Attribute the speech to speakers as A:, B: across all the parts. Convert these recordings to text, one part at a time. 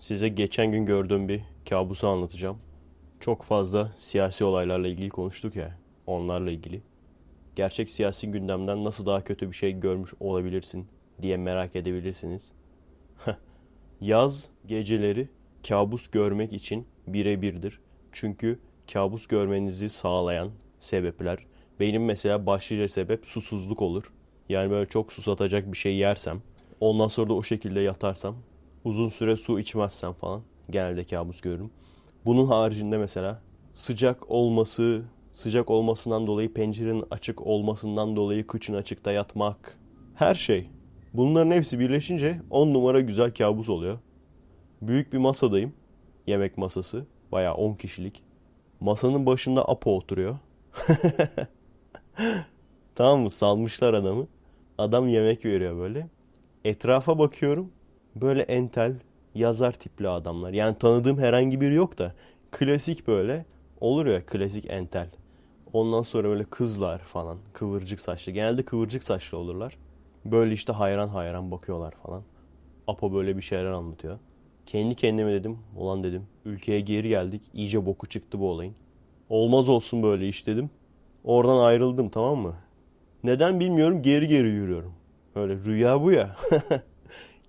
A: Size geçen gün gördüğüm bir kabusu anlatacağım. Çok fazla siyasi olaylarla ilgili konuştuk ya, onlarla ilgili. Gerçek siyasi gündemden nasıl daha kötü bir şey görmüş olabilirsin diye merak edebilirsiniz. Yaz geceleri kabus görmek için birebirdir. Çünkü kabus görmenizi sağlayan sebepler. Benim mesela başlıca sebep susuzluk olur. Yani böyle çok susatacak bir şey yersem, ondan sonra da o şekilde yatarsam, uzun süre su içmezsem falan genelde kabus görürüm. Bunun haricinde mesela sıcak olması, sıcak olmasından dolayı pencerenin açık olmasından dolayı kıçın açıkta yatmak, her şey. Bunların hepsi birleşince 10 numara güzel kabus oluyor. Büyük bir masadayım. Yemek masası. Bayağı 10 kişilik. Masanın başında Apo oturuyor. tamam mı? Salmışlar adamı. Adam yemek veriyor böyle. Etrafa bakıyorum. Böyle entel, yazar tipli adamlar. Yani tanıdığım herhangi biri yok da klasik böyle olur ya klasik entel. Ondan sonra böyle kızlar falan kıvırcık saçlı. Genelde kıvırcık saçlı olurlar. Böyle işte hayran hayran bakıyorlar falan. Apo böyle bir şeyler anlatıyor. Kendi kendime dedim. Ulan dedim. Ülkeye geri geldik. İyice boku çıktı bu olayın. Olmaz olsun böyle iş dedim. Oradan ayrıldım tamam mı? Neden bilmiyorum geri geri yürüyorum. Öyle rüya bu ya.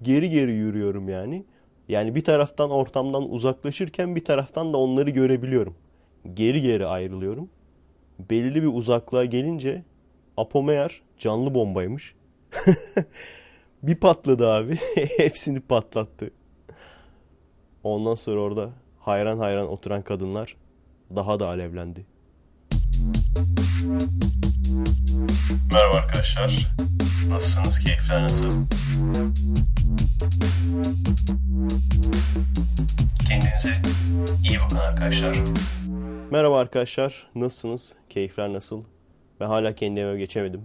A: geri geri yürüyorum yani. Yani bir taraftan ortamdan uzaklaşırken bir taraftan da onları görebiliyorum. Geri geri ayrılıyorum. Belirli bir uzaklığa gelince Apo meğer canlı bombaymış. bir patladı abi. Hepsini patlattı. Ondan sonra orada hayran hayran oturan kadınlar daha da alevlendi. Merhaba arkadaşlar. Nasılsınız? Keyifler nasıl? Kendinize iyi bakın arkadaşlar. Merhaba arkadaşlar. Nasılsınız? Keyifler nasıl? Ben hala kendi evime geçemedim.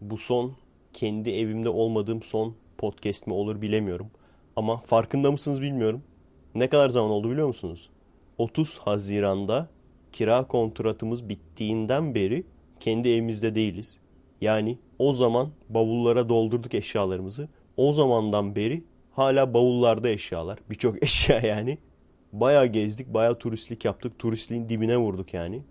A: Bu son kendi evimde olmadığım son podcast mi olur bilemiyorum. Ama farkında mısınız bilmiyorum. Ne kadar zaman oldu biliyor musunuz? 30 Haziran'da kira kontratımız bittiğinden beri kendi evimizde değiliz. Yani o zaman bavullara doldurduk eşyalarımızı. O zamandan beri hala bavullarda eşyalar. Birçok eşya yani. Bayağı gezdik, bayağı turistlik yaptık. Turistliğin dibine vurduk yani.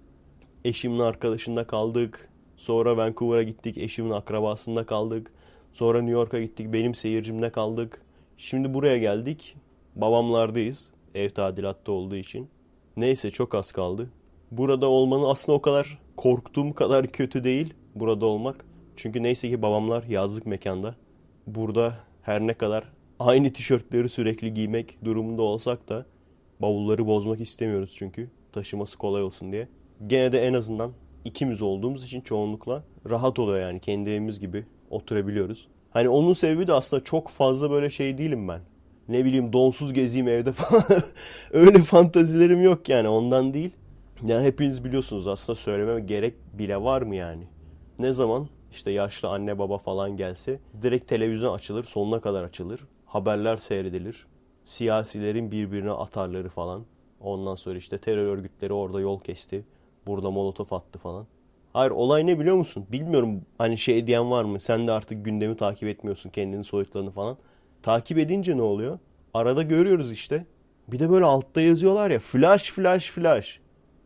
A: Eşimin arkadaşında kaldık. Sonra Vancouver'a gittik. Eşimin akrabasında kaldık. Sonra New York'a gittik. Benim seyircimde kaldık. Şimdi buraya geldik. Babamlardayız. Ev tadilatta olduğu için. Neyse çok az kaldı. Burada olmanın aslında o kadar korktuğum kadar kötü değil burada olmak. Çünkü neyse ki babamlar yazlık mekanda. Burada her ne kadar aynı tişörtleri sürekli giymek durumunda olsak da bavulları bozmak istemiyoruz çünkü. Taşıması kolay olsun diye. Gene de en azından ikimiz olduğumuz için çoğunlukla rahat oluyor yani kendi evimiz gibi oturabiliyoruz. Hani onun sebebi de aslında çok fazla böyle şey değilim ben. Ne bileyim donsuz gezeyim evde falan. Öyle fantazilerim yok yani ondan değil. Yani hepiniz biliyorsunuz aslında söylememe gerek bile var mı yani? Ne zaman işte yaşlı anne baba falan gelse direkt televizyon açılır sonuna kadar açılır. Haberler seyredilir. Siyasilerin birbirine atarları falan. Ondan sonra işte terör örgütleri orada yol kesti. Burada molotof attı falan. Hayır olay ne biliyor musun? Bilmiyorum hani şey diyen var mı? Sen de artık gündemi takip etmiyorsun kendinin soyutlarını falan. Takip edince ne oluyor? Arada görüyoruz işte. Bir de böyle altta yazıyorlar ya flash flash flash.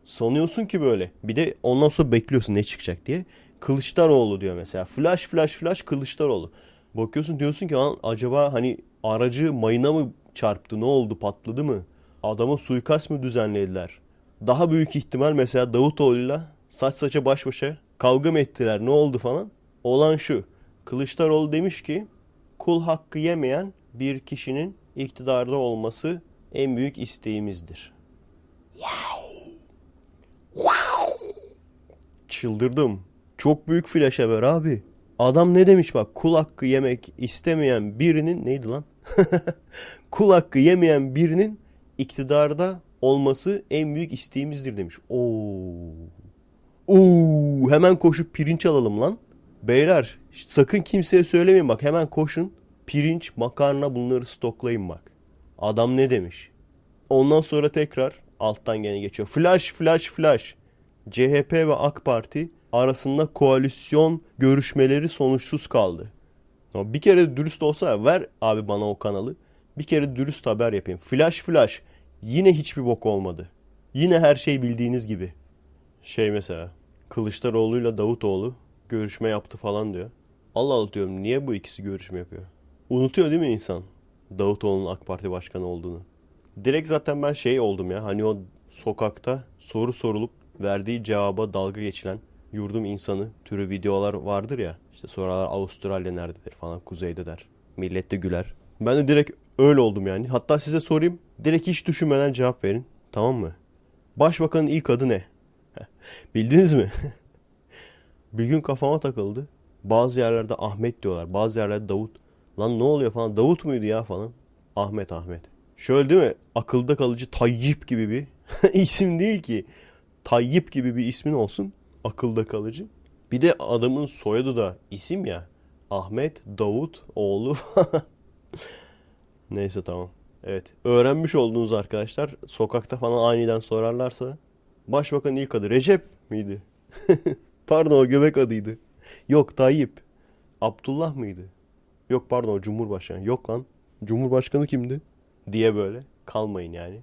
A: Sanıyorsun ki böyle. Bir de ondan sonra bekliyorsun ne çıkacak diye. Kılıçdaroğlu diyor mesela. Flash flash flash Kılıçdaroğlu. Bakıyorsun diyorsun ki acaba hani aracı mayına mı çarptı ne oldu patladı mı? Adama suikast mı düzenlediler? Daha büyük ihtimal mesela Davutoğlu'yla saç saça baş başa kavga mı ettiler ne oldu falan. Olan şu. Kılıçdaroğlu demiş ki kul hakkı yemeyen bir kişinin iktidarda olması en büyük isteğimizdir. Wow. Wow. Çıldırdım. Çok büyük flash haber abi. Adam ne demiş bak kul hakkı yemek istemeyen birinin neydi lan? kul hakkı yemeyen birinin iktidarda olması en büyük isteğimizdir demiş. Oo. Oo, hemen koşup pirinç alalım lan. Beyler sakın kimseye söylemeyin bak hemen koşun. Pirinç, makarna bunları stoklayın bak. Adam ne demiş? Ondan sonra tekrar alttan gene geçiyor. Flash, flash, flash. CHP ve AK Parti arasında koalisyon görüşmeleri sonuçsuz kaldı. Bir kere dürüst olsa ver abi bana o kanalı. Bir kere dürüst haber yapayım. Flash flash. Yine hiçbir bok olmadı. Yine her şey bildiğiniz gibi. Şey mesela Kılıçdaroğlu'yla Davutoğlu görüşme yaptı falan diyor. Allah Allah diyorum niye bu ikisi görüşme yapıyor? Unutuyor değil mi insan? Davutoğlu'nun AK Parti başkanı olduğunu. Direkt zaten ben şey oldum ya hani o sokakta soru sorulup verdiği cevaba dalga geçilen yurdum insanı türü videolar vardır ya. İşte sorular Avustralya nerededir falan kuzeyde der. Millet de güler. Ben de direkt öyle oldum yani. Hatta size sorayım. Direkt hiç düşünmeden cevap verin. Tamam mı? Başbakanın ilk adı ne? Bildiniz mi? bir gün kafama takıldı. Bazı yerlerde Ahmet diyorlar. Bazı yerlerde Davut. Lan ne oluyor falan. Davut muydu ya falan. Ahmet Ahmet. Şöyle değil mi? Akılda kalıcı Tayyip gibi bir isim değil ki. Tayyip gibi bir ismin olsun. Akılda kalıcı. Bir de adamın soyadı da isim ya. Ahmet Davut oğlu. Neyse tamam. Evet. Öğrenmiş olduğunuz arkadaşlar sokakta falan aniden sorarlarsa Başbakan ilk adı Recep miydi? pardon o göbek adıydı. Yok Tayyip. Abdullah mıydı? Yok pardon o Cumhurbaşkanı. Yok lan. Cumhurbaşkanı kimdi? Diye böyle kalmayın yani.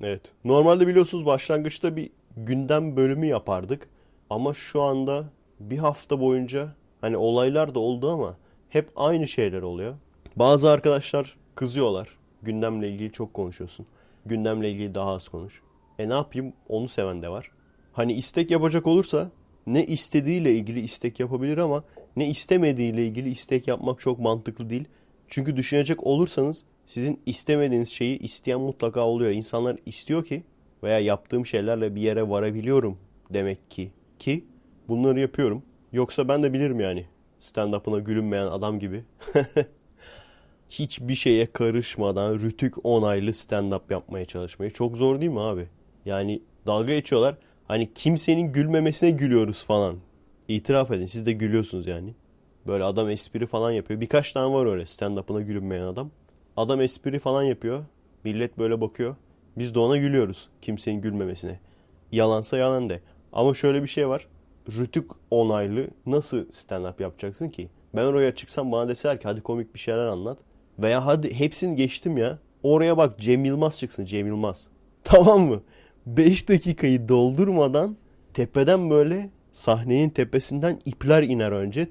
A: Evet. Normalde biliyorsunuz başlangıçta bir gündem bölümü yapardık. Ama şu anda bir hafta boyunca hani olaylar da oldu ama hep aynı şeyler oluyor. Bazı arkadaşlar kızıyorlar. Gündemle ilgili çok konuşuyorsun. Gündemle ilgili daha az konuş. E ne yapayım onu seven de var. Hani istek yapacak olursa ne istediğiyle ilgili istek yapabilir ama ne istemediğiyle ilgili istek yapmak çok mantıklı değil. Çünkü düşünecek olursanız sizin istemediğiniz şeyi isteyen mutlaka oluyor. İnsanlar istiyor ki veya yaptığım şeylerle bir yere varabiliyorum demek ki. Ki bunları yapıyorum. Yoksa ben de bilirim yani. Stand-up'ına gülünmeyen adam gibi. Hiçbir şeye karışmadan rütük onaylı stand-up yapmaya çalışmayı. Çok zor değil mi abi? Yani dalga geçiyorlar. Hani kimsenin gülmemesine gülüyoruz falan. İtiraf edin siz de gülüyorsunuz yani. Böyle adam espri falan yapıyor. Birkaç tane var öyle stand-up'ına gülünmeyen adam. Adam espri falan yapıyor. Millet böyle bakıyor. Biz de ona gülüyoruz. Kimsenin gülmemesine. Yalansa yalan de. Ama şöyle bir şey var. Rütük onaylı nasıl stand-up yapacaksın ki? Ben oraya çıksam bana deseler ki hadi komik bir şeyler anlat. Veya hadi hepsini geçtim ya. Oraya bak Cem Yılmaz çıksın Cem Yılmaz. Tamam mı? 5 dakikayı doldurmadan tepeden böyle sahnenin tepesinden ipler iner önce.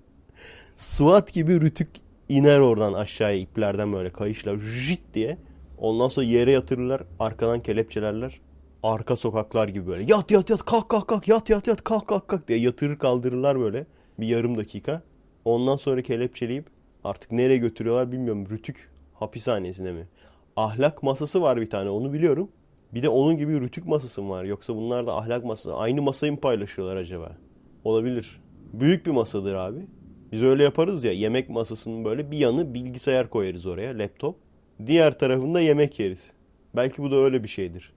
A: SWAT gibi rütük iner oradan aşağıya iplerden böyle kayışla jit diye. Ondan sonra yere yatırırlar arkadan kelepçelerler. Arka sokaklar gibi böyle yat yat yat kalk kalk kalk yat yat yat kalk kalk kalk diye yatırır kaldırırlar böyle bir yarım dakika. Ondan sonra kelepçeleyip artık nereye götürüyorlar bilmiyorum. Rütük hapishanesine mi? Ahlak masası var bir tane onu biliyorum. Bir de onun gibi rütük masası mı var? Yoksa bunlar da ahlak masası. Aynı masayı mı paylaşıyorlar acaba? Olabilir. Büyük bir masadır abi. Biz öyle yaparız ya yemek masasının böyle bir yanı bilgisayar koyarız oraya laptop. Diğer tarafında yemek yeriz. Belki bu da öyle bir şeydir.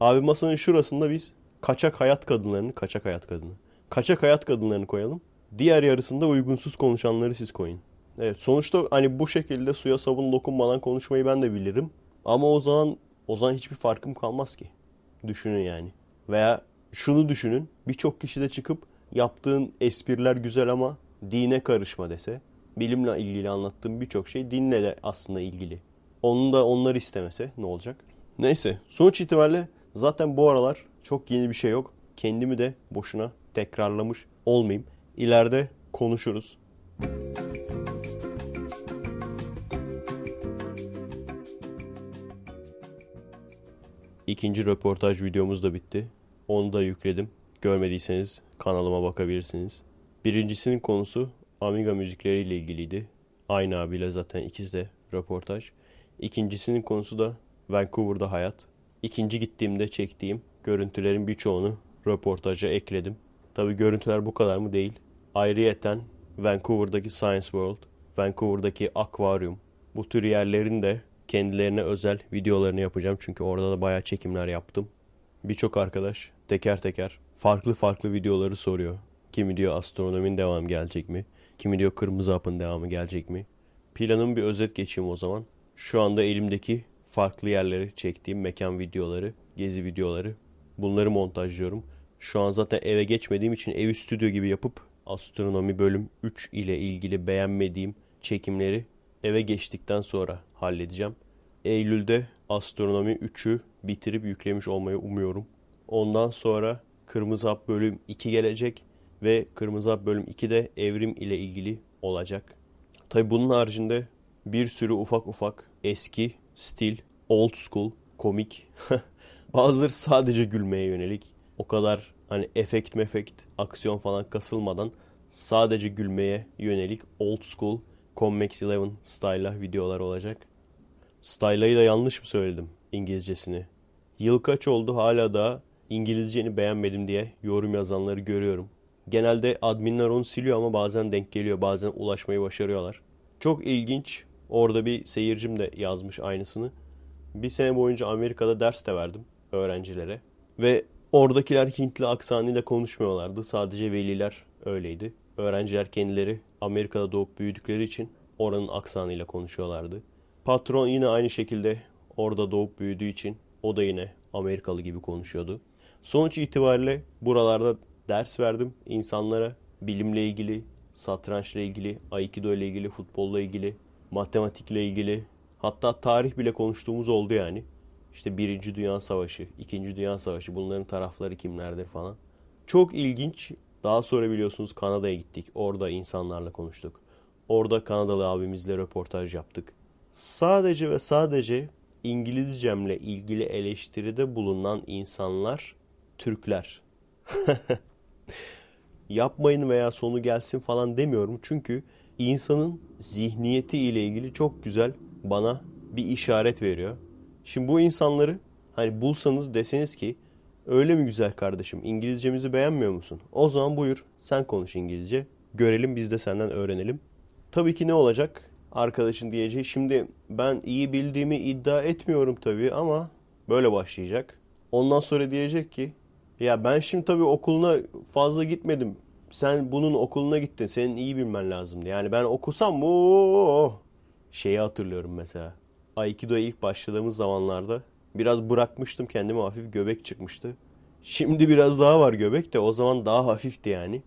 A: Abi masanın şurasında biz kaçak hayat kadınlarını, kaçak hayat kadını. Kaçak hayat kadınlarını koyalım. Diğer yarısında uygunsuz konuşanları siz koyun. Evet sonuçta hani bu şekilde suya sabun dokunmadan konuşmayı ben de bilirim. Ama o zaman o zaman hiçbir farkım kalmaz ki. Düşünün yani. Veya şunu düşünün. Birçok kişi de çıkıp yaptığın espriler güzel ama dine karışma dese. Bilimle ilgili anlattığım birçok şey dinle de aslında ilgili. Onun da onlar istemese ne olacak? Neyse sonuç itibariyle zaten bu aralar çok yeni bir şey yok. Kendimi de boşuna tekrarlamış olmayayım. İleride konuşuruz. İkinci röportaj videomuz da bitti. Onu da yükledim. Görmediyseniz kanalıma bakabilirsiniz. Birincisinin konusu Amiga müzikleriyle ilgiliydi. Aynı abiyle zaten ikisi de röportaj. İkincisinin konusu da Vancouver'da hayat. İkinci gittiğimde çektiğim görüntülerin birçoğunu röportaja ekledim. Tabi görüntüler bu kadar mı değil. Ayrıyeten Vancouver'daki Science World, Vancouver'daki akvaryum bu tür yerlerin de kendilerine özel videolarını yapacağım. Çünkü orada da bayağı çekimler yaptım. Birçok arkadaş teker teker farklı farklı videoları soruyor. Kimi diyor astronomin devam gelecek mi? Kimi diyor kırmızı hapın devamı gelecek mi? Planın bir özet geçeyim o zaman. Şu anda elimdeki farklı yerleri çektiğim mekan videoları, gezi videoları. Bunları montajlıyorum. Şu an zaten eve geçmediğim için evi stüdyo gibi yapıp astronomi bölüm 3 ile ilgili beğenmediğim çekimleri eve geçtikten sonra halledeceğim. Eylül'de Astronomi 3'ü bitirip yüklemiş olmayı umuyorum. Ondan sonra Kırmızı Hap bölüm 2 gelecek ve Kırmızı Hap bölüm 2'de evrim ile ilgili olacak. Tabi bunun haricinde bir sürü ufak ufak eski, stil, old school, komik, bazıları sadece gülmeye yönelik. O kadar hani efekt mefekt, aksiyon falan kasılmadan sadece gülmeye yönelik old school Convex 11 style'la videolar olacak. Style'ı da yanlış mı söyledim İngilizcesini? Yıl kaç oldu hala da İngilizceni beğenmedim diye yorum yazanları görüyorum. Genelde adminler onu siliyor ama bazen denk geliyor. Bazen ulaşmayı başarıyorlar. Çok ilginç. Orada bir seyircim de yazmış aynısını. Bir sene boyunca Amerika'da ders de verdim öğrencilere. Ve oradakiler Hintli aksanıyla konuşmuyorlardı. Sadece veliler öyleydi. Öğrenciler kendileri Amerika'da doğup büyüdükleri için oranın aksanıyla konuşuyorlardı. Patron yine aynı şekilde orada doğup büyüdüğü için o da yine Amerikalı gibi konuşuyordu. Sonuç itibariyle buralarda ders verdim insanlara. Bilimle ilgili, satrançla ilgili, aikido ile ilgili, futbolla ilgili, matematikle ilgili. Hatta tarih bile konuştuğumuz oldu yani. İşte Birinci Dünya Savaşı, İkinci Dünya Savaşı bunların tarafları kimlerdir falan. Çok ilginç. Daha sonra biliyorsunuz Kanada'ya gittik. Orada insanlarla konuştuk. Orada Kanadalı abimizle röportaj yaptık. Sadece ve sadece İngilizcemle ilgili eleştiride bulunan insanlar Türkler. Yapmayın veya sonu gelsin falan demiyorum. Çünkü insanın zihniyeti ile ilgili çok güzel bana bir işaret veriyor. Şimdi bu insanları hani bulsanız deseniz ki öyle mi güzel kardeşim İngilizcemizi beğenmiyor musun? O zaman buyur sen konuş İngilizce. Görelim biz de senden öğrenelim. Tabii ki ne olacak? Arkadaşın diyeceği şimdi ben iyi bildiğimi iddia etmiyorum tabii ama böyle başlayacak. Ondan sonra diyecek ki ya ben şimdi tabii okuluna fazla gitmedim. Sen bunun okuluna gittin. Senin iyi bilmen lazımdı. Yani ben okusam o şeyi hatırlıyorum mesela. Aikido'ya ilk başladığımız zamanlarda biraz bırakmıştım kendime hafif göbek çıkmıştı. Şimdi biraz daha var göbek de o zaman daha hafifti yani.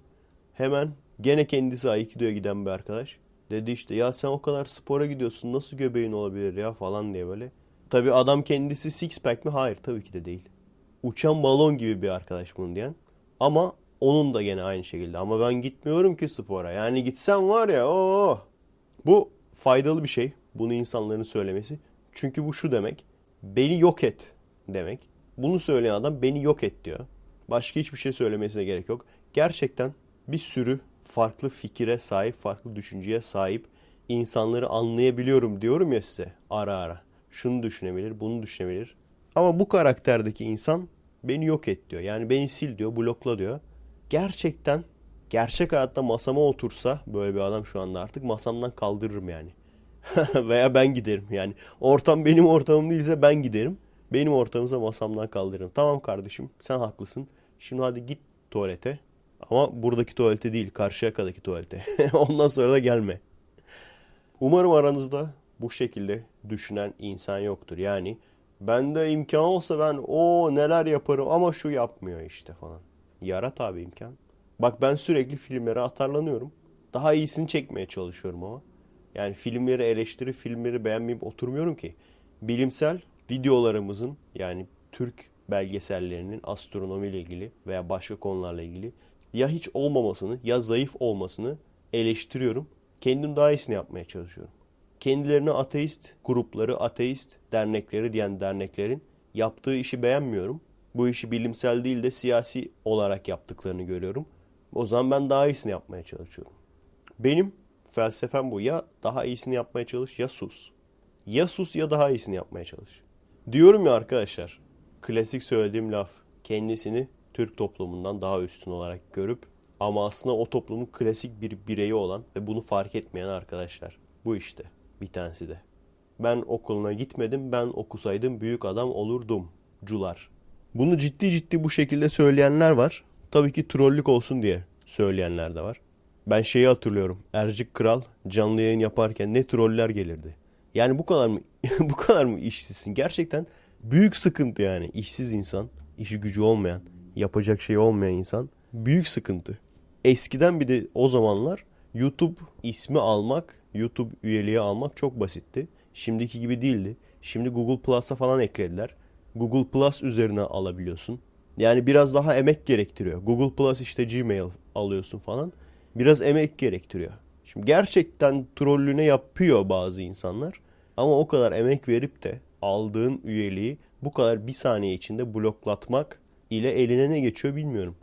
A: Hemen gene kendisi Aikido'ya giden bir arkadaş. Dedi işte ya sen o kadar spora gidiyorsun nasıl göbeğin olabilir ya falan diye böyle. Tabi adam kendisi six pack mi? Hayır tabii ki de değil. Uçan balon gibi bir arkadaş bunu diyen. Ama onun da gene aynı şekilde. Ama ben gitmiyorum ki spora. Yani gitsem var ya o Bu faydalı bir şey. Bunu insanların söylemesi. Çünkü bu şu demek. Beni yok et demek. Bunu söyleyen adam beni yok et diyor. Başka hiçbir şey söylemesine gerek yok. Gerçekten bir sürü farklı fikire sahip, farklı düşünceye sahip insanları anlayabiliyorum diyorum ya size ara ara. Şunu düşünebilir, bunu düşünebilir. Ama bu karakterdeki insan beni yok et diyor. Yani beni sil diyor, blokla diyor. Gerçekten gerçek hayatta masama otursa böyle bir adam şu anda artık masamdan kaldırırım yani. Veya ben giderim yani. Ortam benim ortamım değilse ben giderim. Benim ortamımıza masamdan kaldırırım. Tamam kardeşim sen haklısın. Şimdi hadi git tuvalete. Ama buradaki tuvalete değil, Karşıyaka'daki tuvalete. Ondan sonra da gelme. Umarım aranızda bu şekilde düşünen insan yoktur. Yani bende imkan olsa ben o neler yaparım ama şu yapmıyor işte falan. Yarat abi imkan. Bak ben sürekli filmlere atarlanıyorum. Daha iyisini çekmeye çalışıyorum ama. Yani filmleri eleştiri, filmleri beğenmeyip oturmuyorum ki. Bilimsel videolarımızın yani Türk belgesellerinin astronomi ile ilgili veya başka konularla ilgili ya hiç olmamasını ya zayıf olmasını eleştiriyorum. Kendim daha iyisini yapmaya çalışıyorum. Kendilerine ateist grupları, ateist dernekleri diyen derneklerin yaptığı işi beğenmiyorum. Bu işi bilimsel değil de siyasi olarak yaptıklarını görüyorum. O zaman ben daha iyisini yapmaya çalışıyorum. Benim felsefem bu. Ya daha iyisini yapmaya çalış ya sus. Ya sus ya daha iyisini yapmaya çalış. Diyorum ya arkadaşlar. Klasik söylediğim laf. Kendisini Türk toplumundan daha üstün olarak görüp ama aslında o toplumun klasik bir bireyi olan ve bunu fark etmeyen arkadaşlar. Bu işte bir tanesi de. Ben okuluna gitmedim, ben okusaydım büyük adam olurdum. Cular. Bunu ciddi ciddi bu şekilde söyleyenler var. Tabii ki trollük olsun diye söyleyenler de var. Ben şeyi hatırlıyorum. Ercik Kral canlı yayın yaparken ne troller gelirdi. Yani bu kadar mı bu kadar mı işsizsin? Gerçekten büyük sıkıntı yani. işsiz insan, işi gücü olmayan, yapacak şey olmayan insan büyük sıkıntı. Eskiden bir de o zamanlar YouTube ismi almak YouTube üyeliği almak çok basitti. Şimdiki gibi değildi. Şimdi Google Plus'a falan eklediler. Google Plus üzerine alabiliyorsun. Yani biraz daha emek gerektiriyor. Google Plus işte Gmail alıyorsun falan. Biraz emek gerektiriyor. Şimdi gerçekten trollüne yapıyor bazı insanlar. Ama o kadar emek verip de aldığın üyeliği bu kadar bir saniye içinde bloklatmak ile eline ne geçiyor bilmiyorum.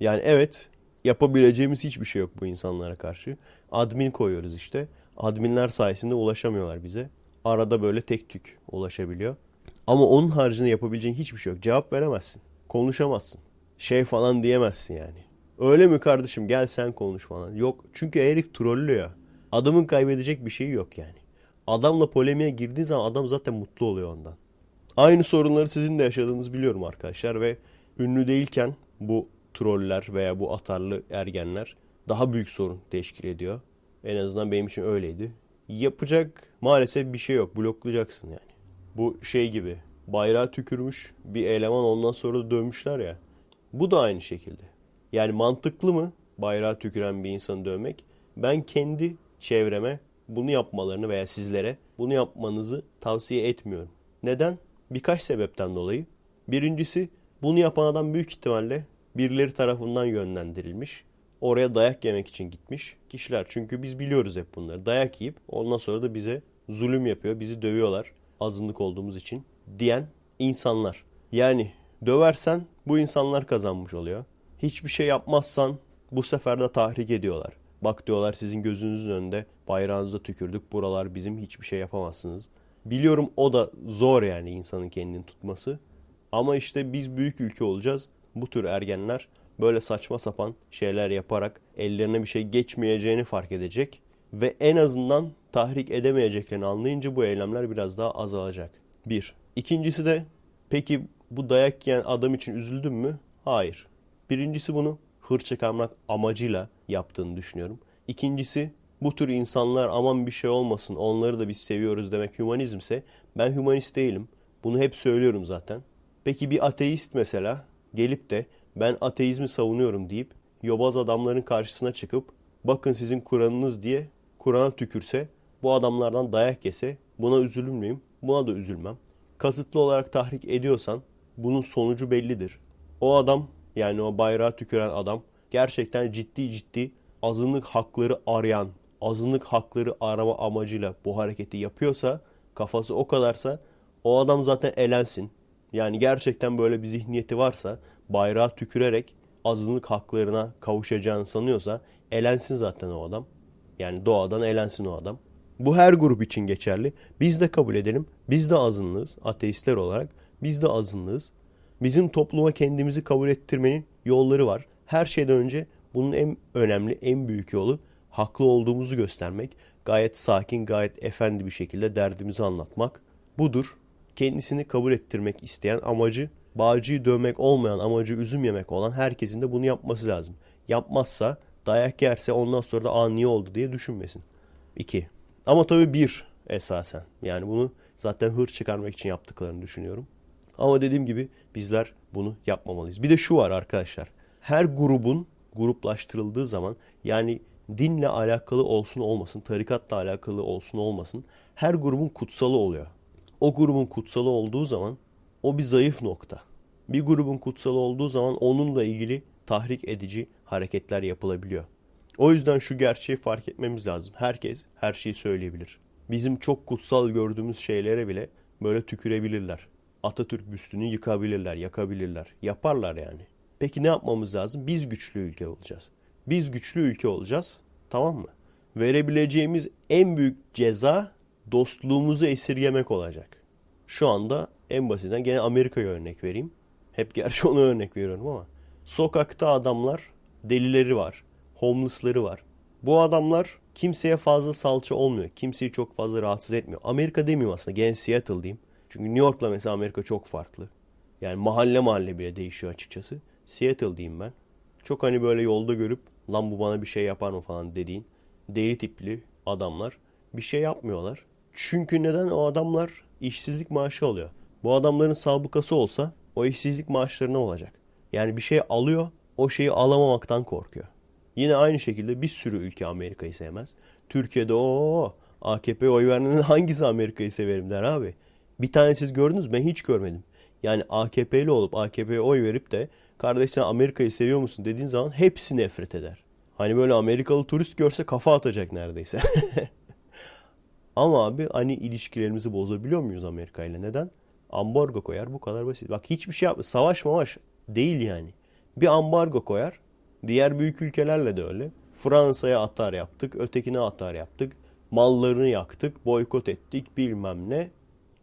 A: Yani evet yapabileceğimiz hiçbir şey yok bu insanlara karşı. Admin koyuyoruz işte. Adminler sayesinde ulaşamıyorlar bize. Arada böyle tek tük ulaşabiliyor. Ama onun haricinde yapabileceğin hiçbir şey yok. Cevap veremezsin. Konuşamazsın. Şey falan diyemezsin yani. Öyle mi kardeşim gel sen konuş falan. Yok çünkü herif trollüyor. Adamın kaybedecek bir şeyi yok yani. Adamla polemiğe girdiği zaman adam zaten mutlu oluyor ondan. Aynı sorunları sizin de yaşadığınızı biliyorum arkadaşlar ve ünlü değilken bu troller veya bu atarlı ergenler daha büyük sorun teşkil ediyor. En azından benim için öyleydi. Yapacak maalesef bir şey yok. Bloklayacaksın yani. Bu şey gibi bayrağı tükürmüş bir eleman ondan sonra da dövmüşler ya. Bu da aynı şekilde. Yani mantıklı mı bayrağı tüküren bir insanı dövmek? Ben kendi çevreme bunu yapmalarını veya sizlere bunu yapmanızı tavsiye etmiyorum. Neden? Birkaç sebepten dolayı. Birincisi bunu yapan adam büyük ihtimalle birileri tarafından yönlendirilmiş. Oraya dayak yemek için gitmiş kişiler. Çünkü biz biliyoruz hep bunları. Dayak yiyip ondan sonra da bize zulüm yapıyor, bizi dövüyorlar azınlık olduğumuz için diyen insanlar. Yani döversen bu insanlar kazanmış oluyor. Hiçbir şey yapmazsan bu sefer de tahrik ediyorlar. Bak diyorlar sizin gözünüzün önünde bayrağınıza tükürdük. Buralar bizim hiçbir şey yapamazsınız. Biliyorum o da zor yani insanın kendini tutması. Ama işte biz büyük ülke olacağız. Bu tür ergenler böyle saçma sapan şeyler yaparak ellerine bir şey geçmeyeceğini fark edecek. Ve en azından tahrik edemeyeceklerini anlayınca bu eylemler biraz daha azalacak. Bir. İkincisi de peki bu dayak yiyen adam için üzüldün mü? Hayır. Birincisi bunu hır çıkarmak amacıyla yaptığını düşünüyorum. İkincisi bu tür insanlar aman bir şey olmasın onları da biz seviyoruz demek hümanizmse ben hümanist değilim. Bunu hep söylüyorum zaten. Peki bir ateist mesela gelip de ben ateizmi savunuyorum deyip yobaz adamların karşısına çıkıp bakın sizin Kur'anınız diye Kur'an'a tükürse bu adamlardan dayak yese buna üzülür müyüm? Buna da üzülmem. Kasıtlı olarak tahrik ediyorsan bunun sonucu bellidir. O adam yani o bayrağı tüküren adam gerçekten ciddi ciddi azınlık hakları arayan, azınlık hakları arama amacıyla bu hareketi yapıyorsa, kafası o kadarsa o adam zaten elensin. Yani gerçekten böyle bir zihniyeti varsa bayrağı tükürerek azınlık haklarına kavuşacağını sanıyorsa elensin zaten o adam. Yani doğadan elensin o adam. Bu her grup için geçerli. Biz de kabul edelim. Biz de azınlığız. Ateistler olarak biz de azınlığız. Bizim topluma kendimizi kabul ettirmenin yolları var. Her şeyden önce bunun en önemli, en büyük yolu haklı olduğumuzu göstermek. Gayet sakin, gayet efendi bir şekilde derdimizi anlatmak. Budur. Kendisini kabul ettirmek isteyen amacı bağcıyı dövmek olmayan amacı üzüm yemek olan herkesin de bunu yapması lazım. Yapmazsa dayak yerse ondan sonra da aa niye oldu diye düşünmesin. 2. Ama tabii bir esasen. Yani bunu zaten hır çıkarmak için yaptıklarını düşünüyorum. Ama dediğim gibi bizler bunu yapmamalıyız. Bir de şu var arkadaşlar. Her grubun gruplaştırıldığı zaman yani dinle alakalı olsun olmasın, tarikatla alakalı olsun olmasın her grubun kutsalı oluyor. O grubun kutsalı olduğu zaman o bir zayıf nokta. Bir grubun kutsalı olduğu zaman onunla ilgili tahrik edici hareketler yapılabiliyor. O yüzden şu gerçeği fark etmemiz lazım. Herkes her şeyi söyleyebilir. Bizim çok kutsal gördüğümüz şeylere bile böyle tükürebilirler. Atatürk büstünü yıkabilirler, yakabilirler. Yaparlar yani. Peki ne yapmamız lazım? Biz güçlü ülke olacağız. Biz güçlü ülke olacağız. Tamam mı? Verebileceğimiz en büyük ceza dostluğumuzu esirgemek olacak. Şu anda en basitinden gene Amerika'ya örnek vereyim. Hep gerçi onu örnek veriyorum ama. Sokakta adamlar delileri var. Homeless'ları var. Bu adamlar kimseye fazla salça olmuyor. Kimseyi çok fazla rahatsız etmiyor. Amerika demeyeyim aslında. Gene Seattle diyeyim. Çünkü New York'la mesela Amerika çok farklı. Yani mahalle mahalle bile değişiyor açıkçası. Seattle diyeyim ben. Çok hani böyle yolda görüp lan bu bana bir şey yapar mı falan dediğin deli tipli adamlar bir şey yapmıyorlar. Çünkü neden o adamlar işsizlik maaşı alıyor. Bu adamların sabıkası olsa o işsizlik maaşları ne olacak? Yani bir şey alıyor, o şeyi alamamaktan korkuyor. Yine aynı şekilde bir sürü ülke Amerika'yı sevmez. Türkiye'de o AKP'ye oy verenin hangisi Amerika'yı severim der abi. Bir tane siz gördünüz? Ben hiç görmedim. Yani AKP'li olup AKP'ye oy verip de kardeş sen Amerika'yı seviyor musun dediğin zaman hepsi nefret eder. Hani böyle Amerikalı turist görse kafa atacak neredeyse. Ama abi hani ilişkilerimizi bozabiliyor muyuz Amerika ile? Neden? Ambargo koyar bu kadar basit. Bak hiçbir şey yapma. Savaş mavaş değil yani. Bir ambargo koyar. Diğer büyük ülkelerle de öyle. Fransa'ya atar yaptık. Ötekine atar yaptık. Mallarını yaktık. Boykot ettik bilmem ne.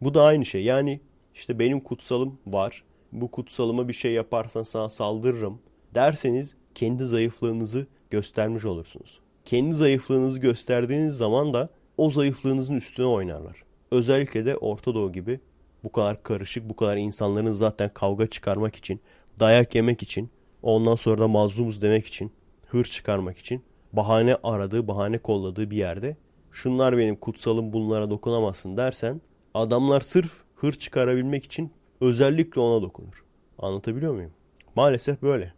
A: Bu da aynı şey. Yani işte benim kutsalım var. Bu kutsalıma bir şey yaparsan sana saldırırım derseniz kendi zayıflığınızı göstermiş olursunuz. Kendi zayıflığınızı gösterdiğiniz zaman da o zayıflığınızın üstüne oynarlar. Özellikle de Orta Doğu gibi bu kadar karışık, bu kadar insanların zaten kavga çıkarmak için, dayak yemek için, ondan sonra da mazlumuz demek için, hır çıkarmak için bahane aradığı, bahane kolladığı bir yerde şunlar benim kutsalım bunlara dokunamazsın dersen adamlar sırf hır çıkarabilmek için özellikle ona dokunur. Anlatabiliyor muyum? Maalesef böyle.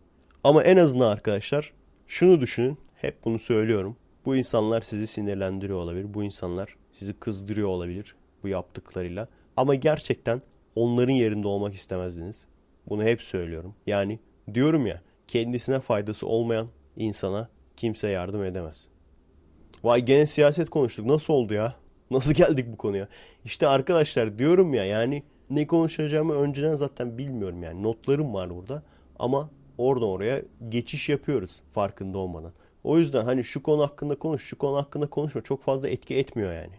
A: Ama en azından arkadaşlar şunu düşünün. Hep bunu söylüyorum. Bu insanlar sizi sinirlendiriyor olabilir. Bu insanlar sizi kızdırıyor olabilir bu yaptıklarıyla. Ama gerçekten onların yerinde olmak istemezdiniz. Bunu hep söylüyorum. Yani diyorum ya kendisine faydası olmayan insana kimse yardım edemez. Vay gene siyaset konuştuk. Nasıl oldu ya? Nasıl geldik bu konuya? İşte arkadaşlar diyorum ya yani ne konuşacağımı önceden zaten bilmiyorum yani. Notlarım var burada ama oradan oraya geçiş yapıyoruz farkında olmadan. O yüzden hani şu konu hakkında konuş, şu konu hakkında konuşma çok fazla etki etmiyor yani.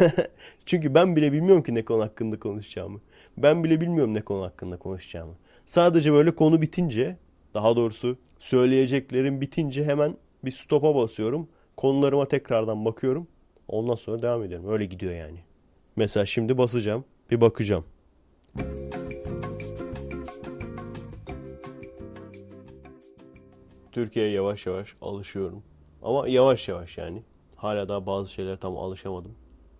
A: Çünkü ben bile bilmiyorum ki ne konu hakkında konuşacağımı. Ben bile bilmiyorum ne konu hakkında konuşacağımı. Sadece böyle konu bitince, daha doğrusu söyleyeceklerim bitince hemen bir stopa basıyorum. Konularıma tekrardan bakıyorum. Ondan sonra devam ediyorum. Öyle gidiyor yani. Mesela şimdi basacağım. Bir bakacağım. Türkiye'ye yavaş yavaş alışıyorum. Ama yavaş yavaş yani. Hala daha bazı şeylere tam alışamadım.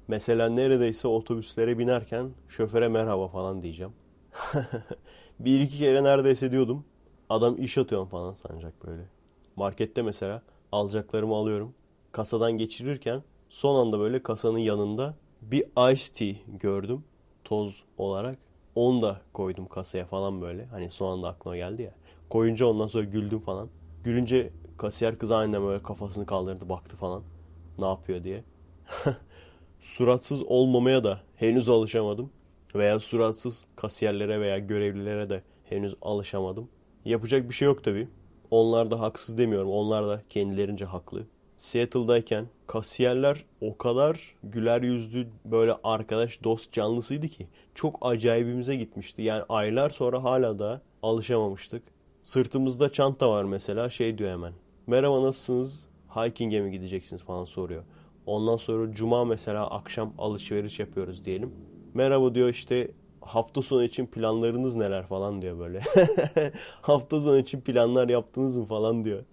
A: Mesela neredeyse otobüslere binerken şoföre merhaba falan diyeceğim. bir iki kere neredeyse diyordum. Adam iş atıyorum falan sanacak böyle. Markette mesela alacaklarımı alıyorum. Kasadan geçirirken son anda böyle kasanın yanında bir ice tea gördüm toz olarak. Onu da koydum kasaya falan böyle. Hani son anda aklıma geldi ya. Koyunca ondan sonra güldüm falan. Gülünce kasiyer kız annem böyle kafasını kaldırdı baktı falan. Ne yapıyor diye. Suratsız olmamaya da henüz alışamadım. Veya suratsız kasiyerlere veya görevlilere de henüz alışamadım. Yapacak bir şey yok tabi. Onlar da haksız demiyorum. Onlar da kendilerince haklı. Seattle'dayken kasiyerler o kadar güler yüzlü böyle arkadaş dost canlısıydı ki çok acayibimize gitmişti. Yani aylar sonra hala da alışamamıştık. Sırtımızda çanta var mesela şey diyor hemen. Merhaba nasılsınız? Hiking'e mi gideceksiniz falan soruyor. Ondan sonra cuma mesela akşam alışveriş yapıyoruz diyelim. Merhaba diyor işte hafta sonu için planlarınız neler falan diyor böyle. hafta sonu için planlar yaptınız mı falan diyor.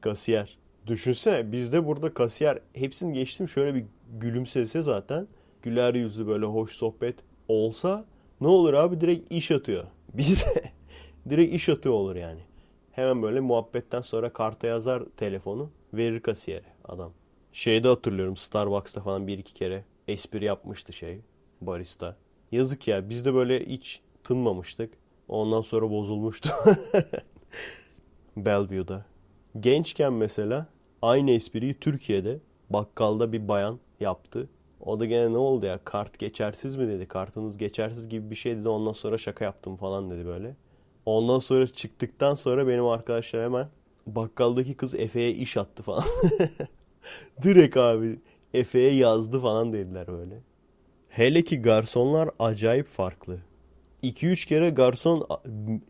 A: Kasiyer. Düşünsene bizde burada kasiyer hepsini geçtim şöyle bir gülümsese zaten. Güler yüzlü böyle hoş sohbet olsa ne olur abi direkt iş atıyor. Bizde direkt iş atıyor olur yani. Hemen böyle muhabbetten sonra karta yazar telefonu verir kasiyere adam. Şeyde hatırlıyorum Starbucks'ta falan bir iki kere espri yapmıştı şey barista. Yazık ya biz de böyle hiç tınmamıştık. Ondan sonra bozulmuştu. Bellevue'da. Gençken mesela aynı espriyi Türkiye'de bakkalda bir bayan yaptı. O da gene ne oldu ya kart geçersiz mi dedi. Kartınız geçersiz gibi bir şey dedi. Ondan sonra şaka yaptım falan dedi böyle. Ondan sonra çıktıktan sonra benim arkadaşlar hemen bakkaldaki kız Efe'ye iş attı falan. Direkt abi Efe'ye yazdı falan dediler böyle. Hele ki garsonlar acayip farklı. 2-3 kere garson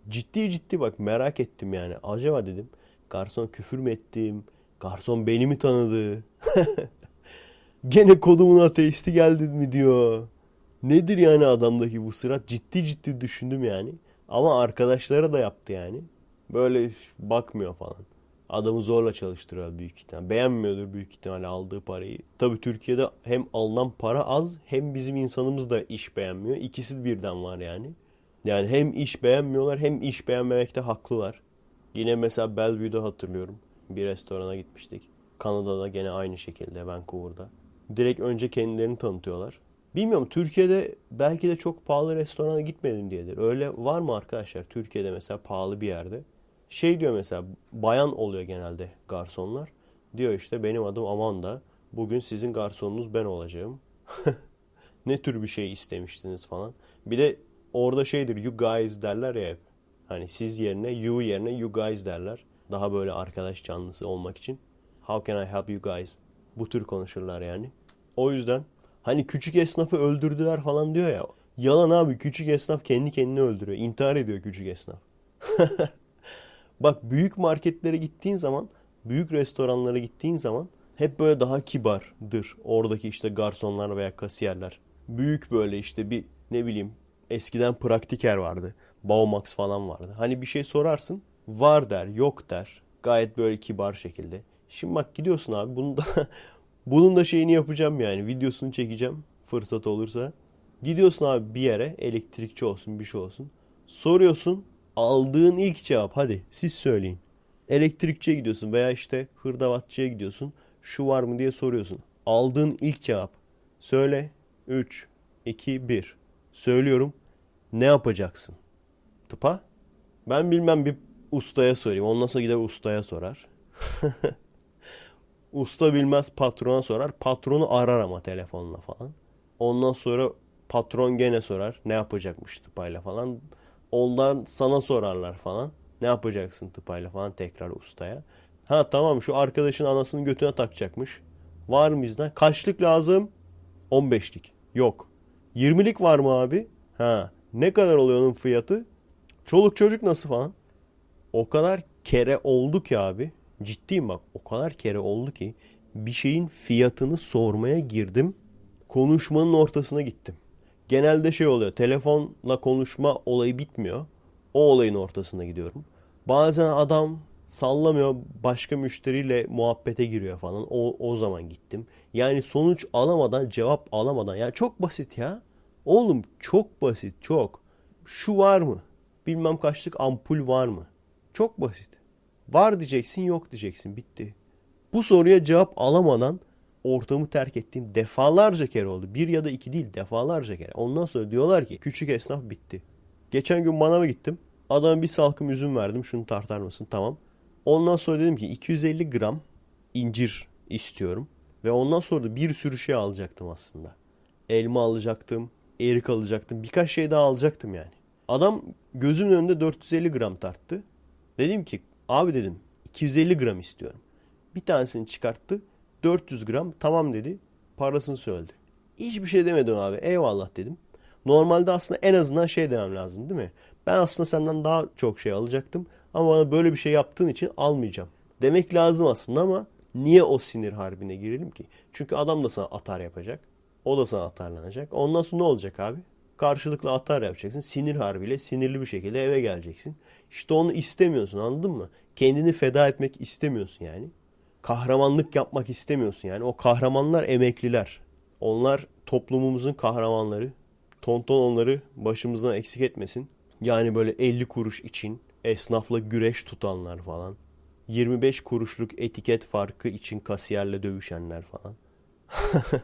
A: ciddi ciddi bak merak ettim yani. Acaba dedim garson küfür mü ettim? Garson beni mi tanıdı? Gene kodumun ateisti geldi mi diyor. Nedir yani adamdaki bu sırat? Ciddi ciddi düşündüm yani. Ama arkadaşlara da yaptı yani. Böyle bakmıyor falan. Adamı zorla çalıştırıyor büyük ihtimal. Beğenmiyordur büyük ihtimalle aldığı parayı. Tabi Türkiye'de hem alınan para az hem bizim insanımız da iş beğenmiyor. İkisi birden var yani. Yani hem iş beğenmiyorlar hem iş beğenmemekte haklılar. Yine mesela Bellevue'da hatırlıyorum. Bir restorana gitmiştik. Kanada'da gene aynı şekilde Vancouver'da. Direkt önce kendilerini tanıtıyorlar. Bilmiyorum Türkiye'de belki de çok pahalı restorana gitmedim diyedir. Öyle var mı arkadaşlar Türkiye'de mesela pahalı bir yerde? Şey diyor mesela bayan oluyor genelde garsonlar. Diyor işte benim adım Amanda. Bugün sizin garsonunuz ben olacağım. ne tür bir şey istemiştiniz falan. Bir de orada şeydir you guys derler ya. Hani siz yerine you yerine you guys derler. Daha böyle arkadaş canlısı olmak için. How can I help you guys? Bu tür konuşurlar yani. O yüzden hani küçük esnafı öldürdüler falan diyor ya. Yalan abi küçük esnaf kendi kendini öldürüyor. İntihar ediyor küçük esnaf. Bak büyük marketlere gittiğin zaman, büyük restoranlara gittiğin zaman hep böyle daha kibardır. Oradaki işte garsonlar veya kasiyerler. Büyük böyle işte bir ne bileyim eskiden praktiker vardı. Baumax falan vardı. Hani bir şey sorarsın var der yok der. Gayet böyle kibar şekilde. Şimdi bak gidiyorsun abi bunu da bunun da şeyini yapacağım yani videosunu çekeceğim fırsat olursa. Gidiyorsun abi bir yere elektrikçi olsun bir şey olsun. Soruyorsun aldığın ilk cevap hadi siz söyleyin. Elektrikçiye gidiyorsun veya işte hırdavatçıya gidiyorsun. Şu var mı diye soruyorsun. Aldığın ilk cevap. Söyle. 3, 2, 1. Söylüyorum. Ne yapacaksın? Tıpa. Ben bilmem bir ustaya sorayım. Ondan sonra gider ustaya sorar. Usta bilmez patrona sorar. Patronu arar ama telefonla falan. Ondan sonra patron gene sorar. Ne yapacakmış tıpayla falan. Ondan sana sorarlar falan. Ne yapacaksın tıpayla falan tekrar ustaya. Ha tamam şu arkadaşın anasının götüne takacakmış. Var mı bizden? Kaçlık lazım? 15'lik. Yok. 20'lik var mı abi? Ha. Ne kadar oluyor onun fiyatı? Çoluk çocuk nasıl falan? O kadar kere oldu ki abi. Ciddiyim bak. O kadar kere oldu ki bir şeyin fiyatını sormaya girdim. Konuşmanın ortasına gittim. Genelde şey oluyor. Telefonla konuşma olayı bitmiyor. O olayın ortasına gidiyorum. Bazen adam sallamıyor başka müşteriyle muhabbete giriyor falan. O, o zaman gittim. Yani sonuç alamadan cevap alamadan. Yani çok basit ya. Oğlum çok basit çok. Şu var mı? Bilmem kaçlık ampul var mı? Çok basit. Var diyeceksin yok diyeceksin bitti. Bu soruya cevap alamadan ortamı terk ettiğim defalarca kere oldu. Bir ya da iki değil defalarca kere. Ondan sonra diyorlar ki küçük esnaf bitti. Geçen gün manava gittim. Adama bir salkım üzüm verdim. Şunu tartar mısın? Tamam. Ondan sonra dedim ki 250 gram incir istiyorum. Ve ondan sonra da bir sürü şey alacaktım aslında. Elma alacaktım, erik alacaktım. Birkaç şey daha alacaktım yani. Adam gözümün önünde 450 gram tarttı. Dedim ki abi dedim 250 gram istiyorum. Bir tanesini çıkarttı. 400 gram tamam dedi. Parasını söyledi. Hiçbir şey demedim abi. Eyvallah dedim. Normalde aslında en azından şey demem lazım değil mi? Ben aslında senden daha çok şey alacaktım. Ama bana böyle bir şey yaptığın için almayacağım. Demek lazım aslında ama niye o sinir harbine girelim ki? Çünkü adam da sana atar yapacak. O da sana atarlanacak. Ondan sonra ne olacak abi? Karşılıklı atar yapacaksın. Sinir harbiyle sinirli bir şekilde eve geleceksin. İşte onu istemiyorsun anladın mı? Kendini feda etmek istemiyorsun yani. Kahramanlık yapmak istemiyorsun yani. O kahramanlar emekliler. Onlar toplumumuzun kahramanları. Tonton onları başımızdan eksik etmesin. Yani böyle 50 kuruş için esnafla güreş tutanlar falan. 25 kuruşluk etiket farkı için kasiyerle dövüşenler falan.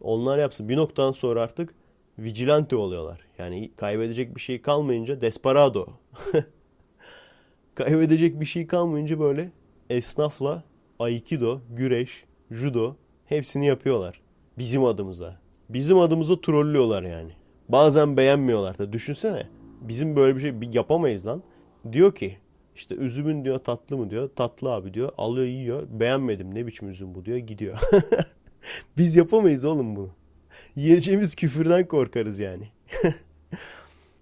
A: Onlar yapsın. Bir noktadan sonra artık vigilante oluyorlar. Yani kaybedecek bir şey kalmayınca desperado. kaybedecek bir şey kalmayınca böyle esnafla aikido, güreş, judo hepsini yapıyorlar. Bizim adımıza. Bizim adımıza trollüyorlar yani. Bazen beğenmiyorlar da. Düşünsene. Bizim böyle bir şey yapamayız lan. Diyor ki işte üzümün diyor tatlı mı diyor. Tatlı abi diyor. Alıyor yiyor. Beğenmedim ne biçim üzüm bu diyor. Gidiyor. Biz yapamayız oğlum bunu. Yiyeceğimiz küfürden korkarız yani.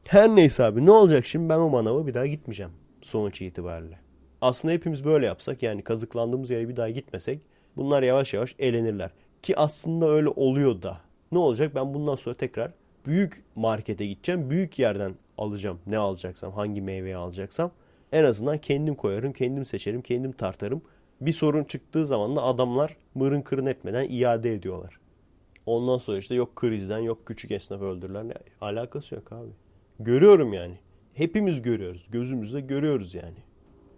A: Her neyse abi ne olacak şimdi ben o manava bir daha gitmeyeceğim sonuç itibariyle. Aslında hepimiz böyle yapsak yani kazıklandığımız yere bir daha gitmesek bunlar yavaş yavaş elenirler. Ki aslında öyle oluyor da. Ne olacak ben bundan sonra tekrar büyük markete gideceğim. Büyük yerden alacağım ne alacaksam hangi meyveyi alacaksam. En azından kendim koyarım, kendim seçerim, kendim tartarım. Bir sorun çıktığı zaman da adamlar mırın kırın etmeden iade ediyorlar. Ondan sonra işte yok krizden yok küçük esnaf öldürürler. Alakası yok abi. Görüyorum yani. Hepimiz görüyoruz. Gözümüzde görüyoruz yani.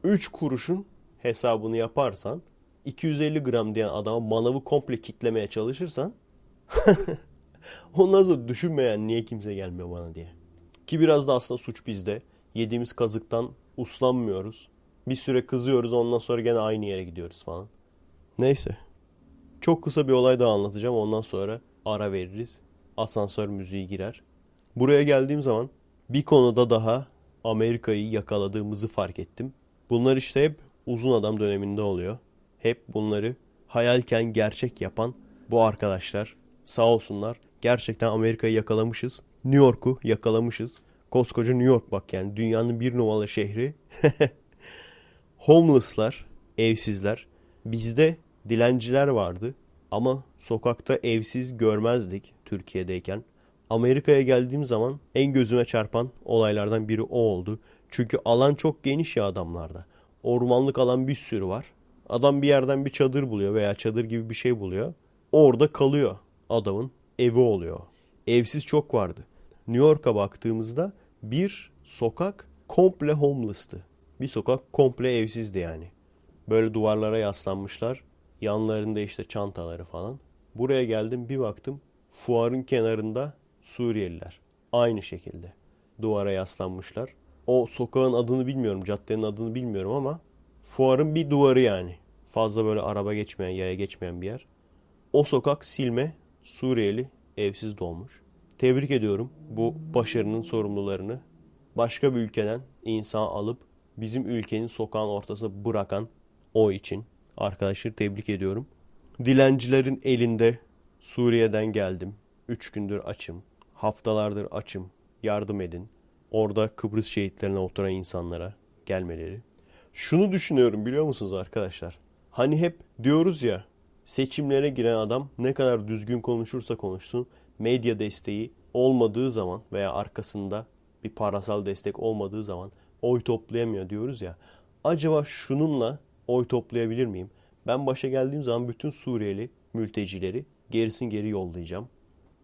A: 3 kuruşun hesabını yaparsan 250 gram diyen adama manavı komple kitlemeye çalışırsan ondan sonra düşünmeyen niye kimse gelmiyor bana diye. Ki biraz da aslında suç bizde. Yediğimiz kazıktan uslanmıyoruz. Bir süre kızıyoruz ondan sonra gene aynı yere gidiyoruz falan. Neyse. Çok kısa bir olay daha anlatacağım. Ondan sonra ara veririz. Asansör müziği girer. Buraya geldiğim zaman bir konuda daha Amerika'yı yakaladığımızı fark ettim. Bunlar işte hep uzun adam döneminde oluyor. Hep bunları hayalken gerçek yapan bu arkadaşlar sağ olsunlar. Gerçekten Amerika'yı yakalamışız. New York'u yakalamışız. Koskoca New York bak yani dünyanın bir numaralı şehri. Homeless'lar, evsizler. Bizde dilenciler vardı ama sokakta evsiz görmezdik Türkiye'deyken. Amerika'ya geldiğim zaman en gözüme çarpan olaylardan biri o oldu. Çünkü alan çok geniş ya adamlarda. Ormanlık alan bir sürü var. Adam bir yerden bir çadır buluyor veya çadır gibi bir şey buluyor. Orada kalıyor. Adamın evi oluyor. Evsiz çok vardı. New York'a baktığımızda bir sokak komple homeless'tı. Bir sokak komple evsizdi yani. Böyle duvarlara yaslanmışlar. Yanlarında işte çantaları falan. Buraya geldim bir baktım. Fuarın kenarında Suriyeliler. Aynı şekilde. Duvara yaslanmışlar. O sokağın adını bilmiyorum, caddenin adını bilmiyorum ama fuarın bir duvarı yani. Fazla böyle araba geçmeyen, yaya geçmeyen bir yer. O sokak silme Suriyeli evsiz dolmuş. Tebrik ediyorum bu başarının sorumlularını. Başka bir ülkeden insan alıp bizim ülkenin sokağın ortasına bırakan o için arkadaşları tebrik ediyorum. Dilencilerin elinde Suriye'den geldim. Üç gündür açım. Haftalardır açım. Yardım edin. Orada Kıbrıs şehitlerine oturan insanlara gelmeleri. Şunu düşünüyorum biliyor musunuz arkadaşlar? Hani hep diyoruz ya seçimlere giren adam ne kadar düzgün konuşursa konuşsun medya desteği olmadığı zaman veya arkasında bir parasal destek olmadığı zaman oy toplayamıyor diyoruz ya. Acaba şununla oy toplayabilir miyim? Ben başa geldiğim zaman bütün Suriyeli mültecileri gerisin geri yollayacağım.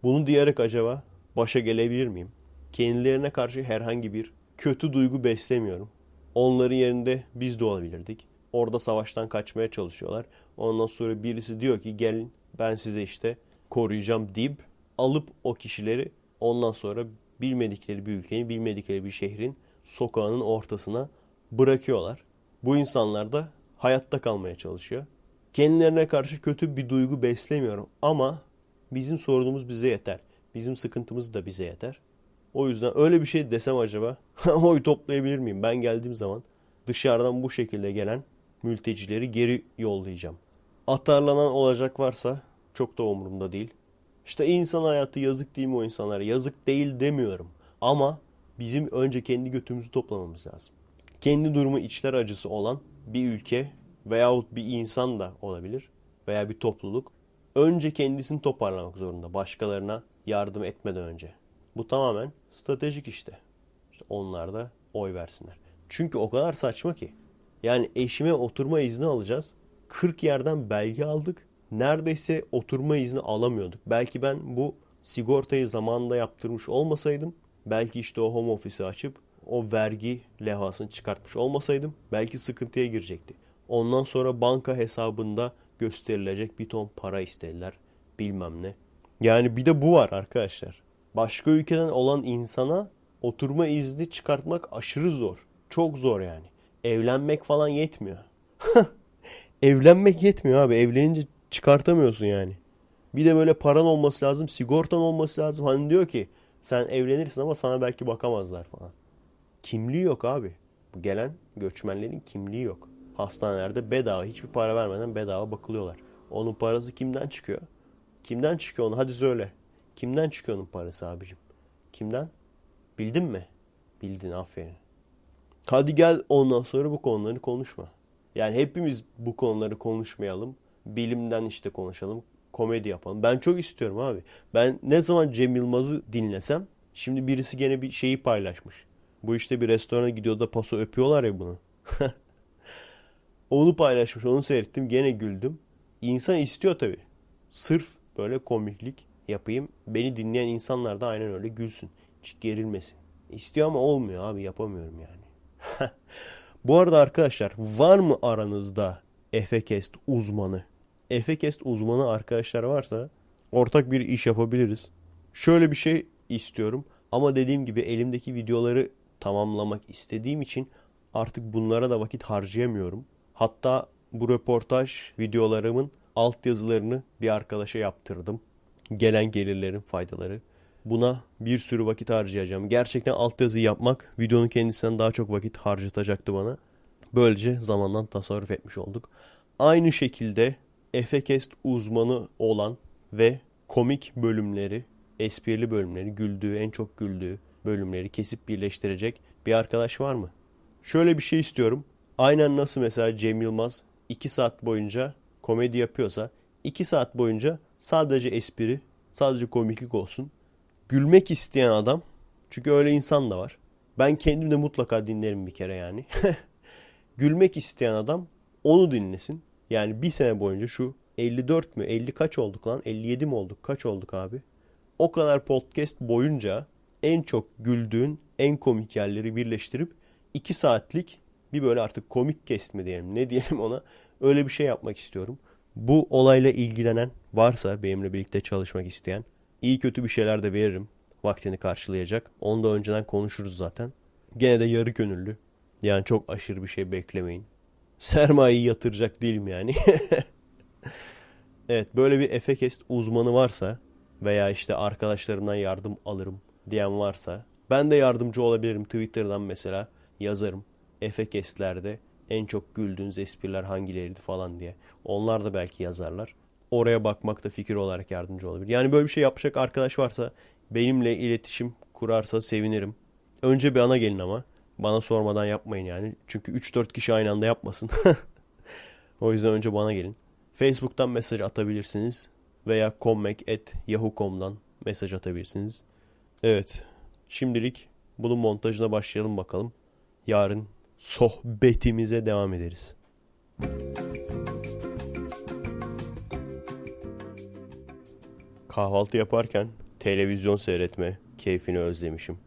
A: Bunu diyerek acaba başa gelebilir miyim? Kendilerine karşı herhangi bir kötü duygu beslemiyorum. Onların yerinde biz de olabilirdik. Orada savaştan kaçmaya çalışıyorlar. Ondan sonra birisi diyor ki gelin ben size işte koruyacağım deyip alıp o kişileri ondan sonra bilmedikleri bir ülkenin, bilmedikleri bir şehrin sokağının ortasına bırakıyorlar. Bu insanlar da hayatta kalmaya çalışıyor. Kendilerine karşı kötü bir duygu beslemiyorum ama bizim sorunumuz bize yeter. Bizim sıkıntımız da bize yeter. O yüzden öyle bir şey desem acaba oy toplayabilir miyim? Ben geldiğim zaman dışarıdan bu şekilde gelen mültecileri geri yollayacağım. Atarlanan olacak varsa çok da umurumda değil. İşte insan hayatı yazık değil mi o insanlara? Yazık değil demiyorum. Ama bizim önce kendi götümüzü toplamamız lazım. Kendi durumu içler acısı olan bir ülke veyahut bir insan da olabilir veya bir topluluk önce kendisini toparlamak zorunda başkalarına yardım etmeden önce. Bu tamamen stratejik işte. işte onlar da oy versinler. Çünkü o kadar saçma ki. Yani eşime oturma izni alacağız. 40 yerden belge aldık. Neredeyse oturma izni alamıyorduk. Belki ben bu sigortayı zamanında yaptırmış olmasaydım, belki işte o home office'i açıp o vergi levhasını çıkartmış olmasaydım belki sıkıntıya girecekti. Ondan sonra banka hesabında gösterilecek bir ton para istediler. Bilmem ne. Yani bir de bu var arkadaşlar. Başka ülkeden olan insana oturma izni çıkartmak aşırı zor. Çok zor yani. Evlenmek falan yetmiyor. Evlenmek yetmiyor abi. Evlenince çıkartamıyorsun yani. Bir de böyle paran olması lazım, sigortan olması lazım. Hani diyor ki sen evlenirsin ama sana belki bakamazlar falan. Kimliği yok abi. Gelen göçmenlerin kimliği yok. Hastanelerde bedava hiçbir para vermeden bedava bakılıyorlar. Onun parası kimden çıkıyor? Kimden çıkıyor onu? Hadi söyle. Kimden çıkıyor onun parası abicim? Kimden? Bildin mi? Bildin aferin. Hadi gel ondan sonra bu konuları konuşma. Yani hepimiz bu konuları konuşmayalım. Bilimden işte konuşalım. Komedi yapalım. Ben çok istiyorum abi. Ben ne zaman Cem Yılmaz'ı dinlesem şimdi birisi gene bir şeyi paylaşmış. Bu işte bir restorana gidiyor da paso öpüyorlar ya bunu. onu paylaşmış. Onu seyrettim. Gene güldüm. İnsan istiyor tabii. Sırf böyle komiklik yapayım. Beni dinleyen insanlar da aynen öyle gülsün. Hiç gerilmesin. İstiyor ama olmuyor abi. Yapamıyorum yani. Bu arada arkadaşlar var mı aranızda Efekest uzmanı. Efekest uzmanı arkadaşlar varsa ortak bir iş yapabiliriz. Şöyle bir şey istiyorum ama dediğim gibi elimdeki videoları tamamlamak istediğim için artık bunlara da vakit harcayamıyorum. Hatta bu röportaj videolarımın altyazılarını bir arkadaşa yaptırdım. Gelen gelirlerin faydaları. Buna bir sürü vakit harcayacağım. Gerçekten altyazı yapmak videonun kendisinden daha çok vakit harcatacaktı bana. Böylece zamandan tasarruf etmiş olduk. Aynı şekilde Efekest uzmanı olan ve komik bölümleri, esprili bölümleri, güldüğü, en çok güldüğü bölümleri kesip birleştirecek bir arkadaş var mı? Şöyle bir şey istiyorum. Aynen nasıl mesela Cem Yılmaz 2 saat boyunca komedi yapıyorsa 2 saat boyunca sadece espri, sadece komiklik olsun. Gülmek isteyen adam çünkü öyle insan da var. Ben kendim de mutlaka dinlerim bir kere yani. Gülmek isteyen adam onu dinlesin. Yani bir sene boyunca şu 54 mü 50 kaç olduk lan 57 mi olduk kaç olduk abi? O kadar podcast boyunca en çok güldüğün en komik yerleri birleştirip 2 saatlik bir böyle artık komik kesme diyelim ne diyelim ona öyle bir şey yapmak istiyorum. Bu olayla ilgilenen varsa benimle birlikte çalışmak isteyen iyi kötü bir şeyler de veririm. Vaktini karşılayacak. Onu da önceden konuşuruz zaten. Gene de yarı gönüllü. Yani çok aşırı bir şey beklemeyin. Sermayeyi yatıracak değilim yani. evet böyle bir Efekest uzmanı varsa veya işte arkadaşlarımdan yardım alırım diyen varsa ben de yardımcı olabilirim. Twitter'dan mesela yazarım. Efekestlerde en çok güldüğünüz espriler hangileriydi falan diye. Onlar da belki yazarlar. Oraya bakmakta fikir olarak yardımcı olabilir. Yani böyle bir şey yapacak arkadaş varsa benimle iletişim kurarsa sevinirim. Önce bir ana gelin ama. Bana sormadan yapmayın yani. Çünkü 3-4 kişi aynı anda yapmasın. o yüzden önce bana gelin. Facebook'tan mesaj atabilirsiniz. Veya kommek.yahoo.com'dan mesaj atabilirsiniz. Evet. Şimdilik bunun montajına başlayalım bakalım. Yarın sohbetimize devam ederiz. Kahvaltı yaparken televizyon seyretme keyfini özlemişim.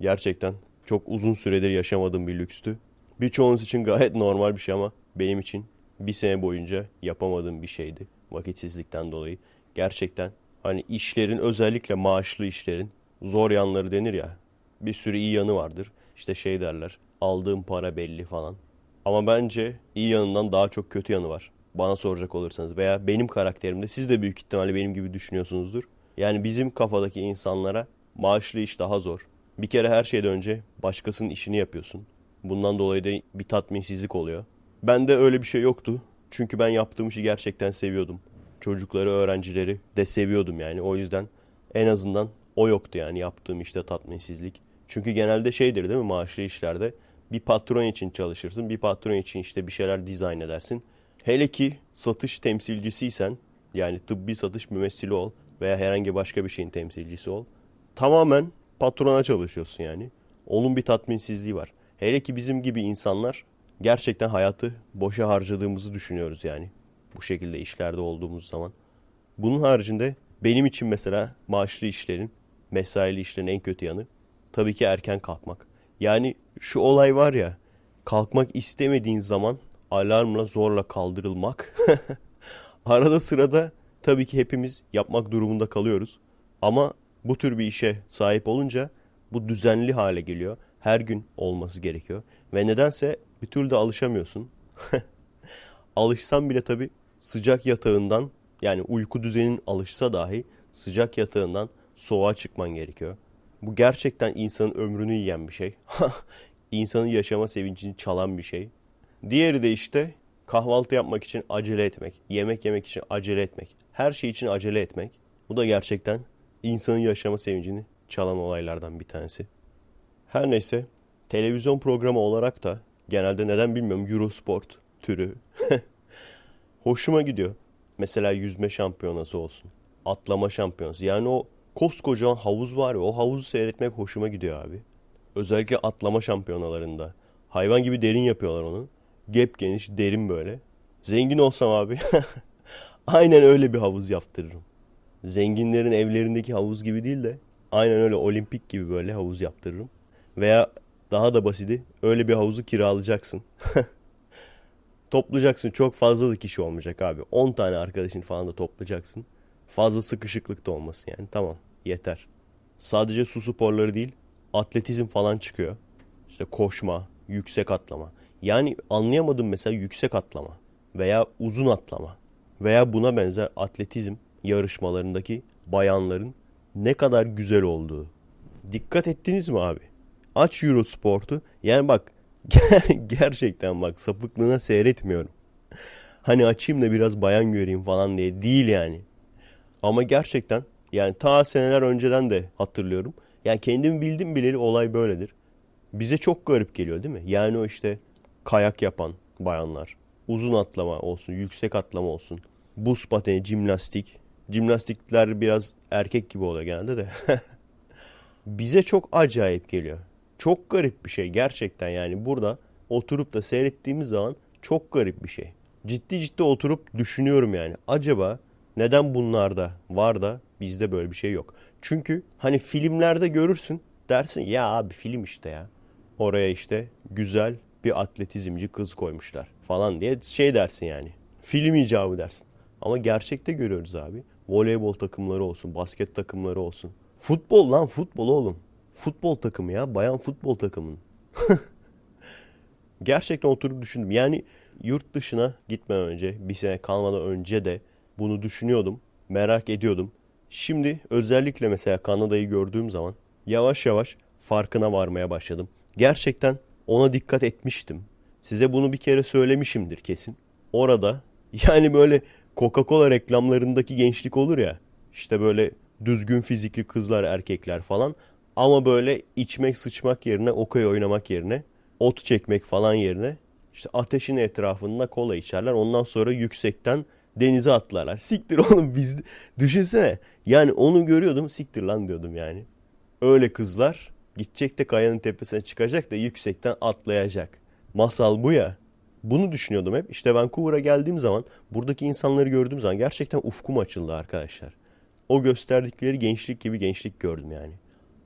A: Gerçekten çok uzun süredir yaşamadığım bir lükstü. Birçoğunuz için gayet normal bir şey ama benim için bir sene boyunca yapamadığım bir şeydi. Vakitsizlikten dolayı. Gerçekten hani işlerin özellikle maaşlı işlerin zor yanları denir ya. Bir sürü iyi yanı vardır. İşte şey derler aldığım para belli falan. Ama bence iyi yanından daha çok kötü yanı var. Bana soracak olursanız veya benim karakterimde siz de büyük ihtimalle benim gibi düşünüyorsunuzdur. Yani bizim kafadaki insanlara maaşlı iş daha zor. Bir kere her şeyden önce başkasının işini yapıyorsun. Bundan dolayı da bir tatminsizlik oluyor. Bende öyle bir şey yoktu. Çünkü ben yaptığım işi gerçekten seviyordum. Çocukları, öğrencileri de seviyordum yani. O yüzden en azından o yoktu yani yaptığım işte tatminsizlik. Çünkü genelde şeydir değil mi maaşlı işlerde bir patron için çalışırsın. Bir patron için işte bir şeyler dizayn edersin. Hele ki satış temsilcisiysen yani tıbbi satış mümessili ol veya herhangi başka bir şeyin temsilcisi ol. Tamamen patrona çalışıyorsun yani. Onun bir tatminsizliği var. Hele ki bizim gibi insanlar gerçekten hayatı boşa harcadığımızı düşünüyoruz yani. Bu şekilde işlerde olduğumuz zaman. Bunun haricinde benim için mesela maaşlı işlerin, mesaili işlerin en kötü yanı tabii ki erken kalkmak. Yani şu olay var ya kalkmak istemediğin zaman alarmla zorla kaldırılmak. Arada sırada tabii ki hepimiz yapmak durumunda kalıyoruz. Ama bu tür bir işe sahip olunca bu düzenli hale geliyor. Her gün olması gerekiyor. Ve nedense bir türlü de alışamıyorsun. Alışsan bile tabii sıcak yatağından yani uyku düzenin alışsa dahi sıcak yatağından soğuğa çıkman gerekiyor. Bu gerçekten insanın ömrünü yiyen bir şey. insanın yaşama sevincini çalan bir şey. Diğeri de işte kahvaltı yapmak için acele etmek, yemek yemek için acele etmek, her şey için acele etmek. Bu da gerçekten insanın yaşama sevincini çalan olaylardan bir tanesi. Her neyse televizyon programı olarak da genelde neden bilmiyorum Eurosport türü hoşuma gidiyor. Mesela yüzme şampiyonası olsun, atlama şampiyonası. Yani o koskocaman havuz var ya o havuzu seyretmek hoşuma gidiyor abi. Özellikle atlama şampiyonalarında. Hayvan gibi derin yapıyorlar onu. Gep geniş, derin böyle. Zengin olsam abi aynen öyle bir havuz yaptırırım. Zenginlerin evlerindeki havuz gibi değil de aynen öyle olimpik gibi böyle havuz yaptırırım. Veya daha da basiti öyle bir havuzu kiralayacaksın. Toplayacaksın çok fazla da kişi olmayacak abi. 10 tane arkadaşın falan da toplayacaksın. Fazla sıkışıklık da olmasın yani. Tamam yeter. Sadece su sporları değil atletizm falan çıkıyor. İşte koşma, yüksek atlama. Yani anlayamadım mesela yüksek atlama veya uzun atlama veya buna benzer atletizm yarışmalarındaki bayanların ne kadar güzel olduğu. Dikkat ettiniz mi abi? Aç Eurosport'u. Yani bak gerçekten bak sapıklığına seyretmiyorum. Hani açayım da biraz bayan göreyim falan diye değil yani. Ama gerçekten yani ta seneler önceden de hatırlıyorum. Yani kendimi bildim bileli olay böyledir. Bize çok garip geliyor değil mi? Yani o işte kayak yapan bayanlar, uzun atlama olsun, yüksek atlama olsun, buz pateni, jimnastik. Jimnastikler biraz erkek gibi oluyor genelde de. Bize çok acayip geliyor. Çok garip bir şey gerçekten yani burada oturup da seyrettiğimiz zaman çok garip bir şey. Ciddi ciddi oturup düşünüyorum yani. Acaba neden bunlarda var da bizde böyle bir şey yok? Çünkü hani filmlerde görürsün dersin ya abi film işte ya. Oraya işte güzel bir atletizmci kız koymuşlar falan diye şey dersin yani. Film icabı dersin. Ama gerçekte görüyoruz abi. Voleybol takımları olsun, basket takımları olsun. Futbol lan futbol oğlum. Futbol takımı ya. Bayan futbol takımının. Gerçekten oturup düşündüm. Yani yurt dışına gitmeden önce, bir sene kalmadan önce de bunu düşünüyordum. Merak ediyordum. Şimdi özellikle mesela Kanada'yı gördüğüm zaman yavaş yavaş farkına varmaya başladım. Gerçekten ona dikkat etmiştim. Size bunu bir kere söylemişimdir kesin. Orada yani böyle Coca-Cola reklamlarındaki gençlik olur ya. İşte böyle düzgün fizikli kızlar, erkekler falan. Ama böyle içmek, sıçmak yerine, okey oynamak yerine, ot çekmek falan yerine işte ateşin etrafında kola içerler. Ondan sonra yüksekten denize atlarlar. Siktir oğlum biz düşünsene. Yani onu görüyordum siktir lan diyordum yani. Öyle kızlar gidecek de kayanın tepesine çıkacak da yüksekten atlayacak. Masal bu ya. Bunu düşünüyordum hep. İşte Vancouver'a geldiğim zaman buradaki insanları gördüğüm zaman gerçekten ufkum açıldı arkadaşlar. O gösterdikleri gençlik gibi gençlik gördüm yani.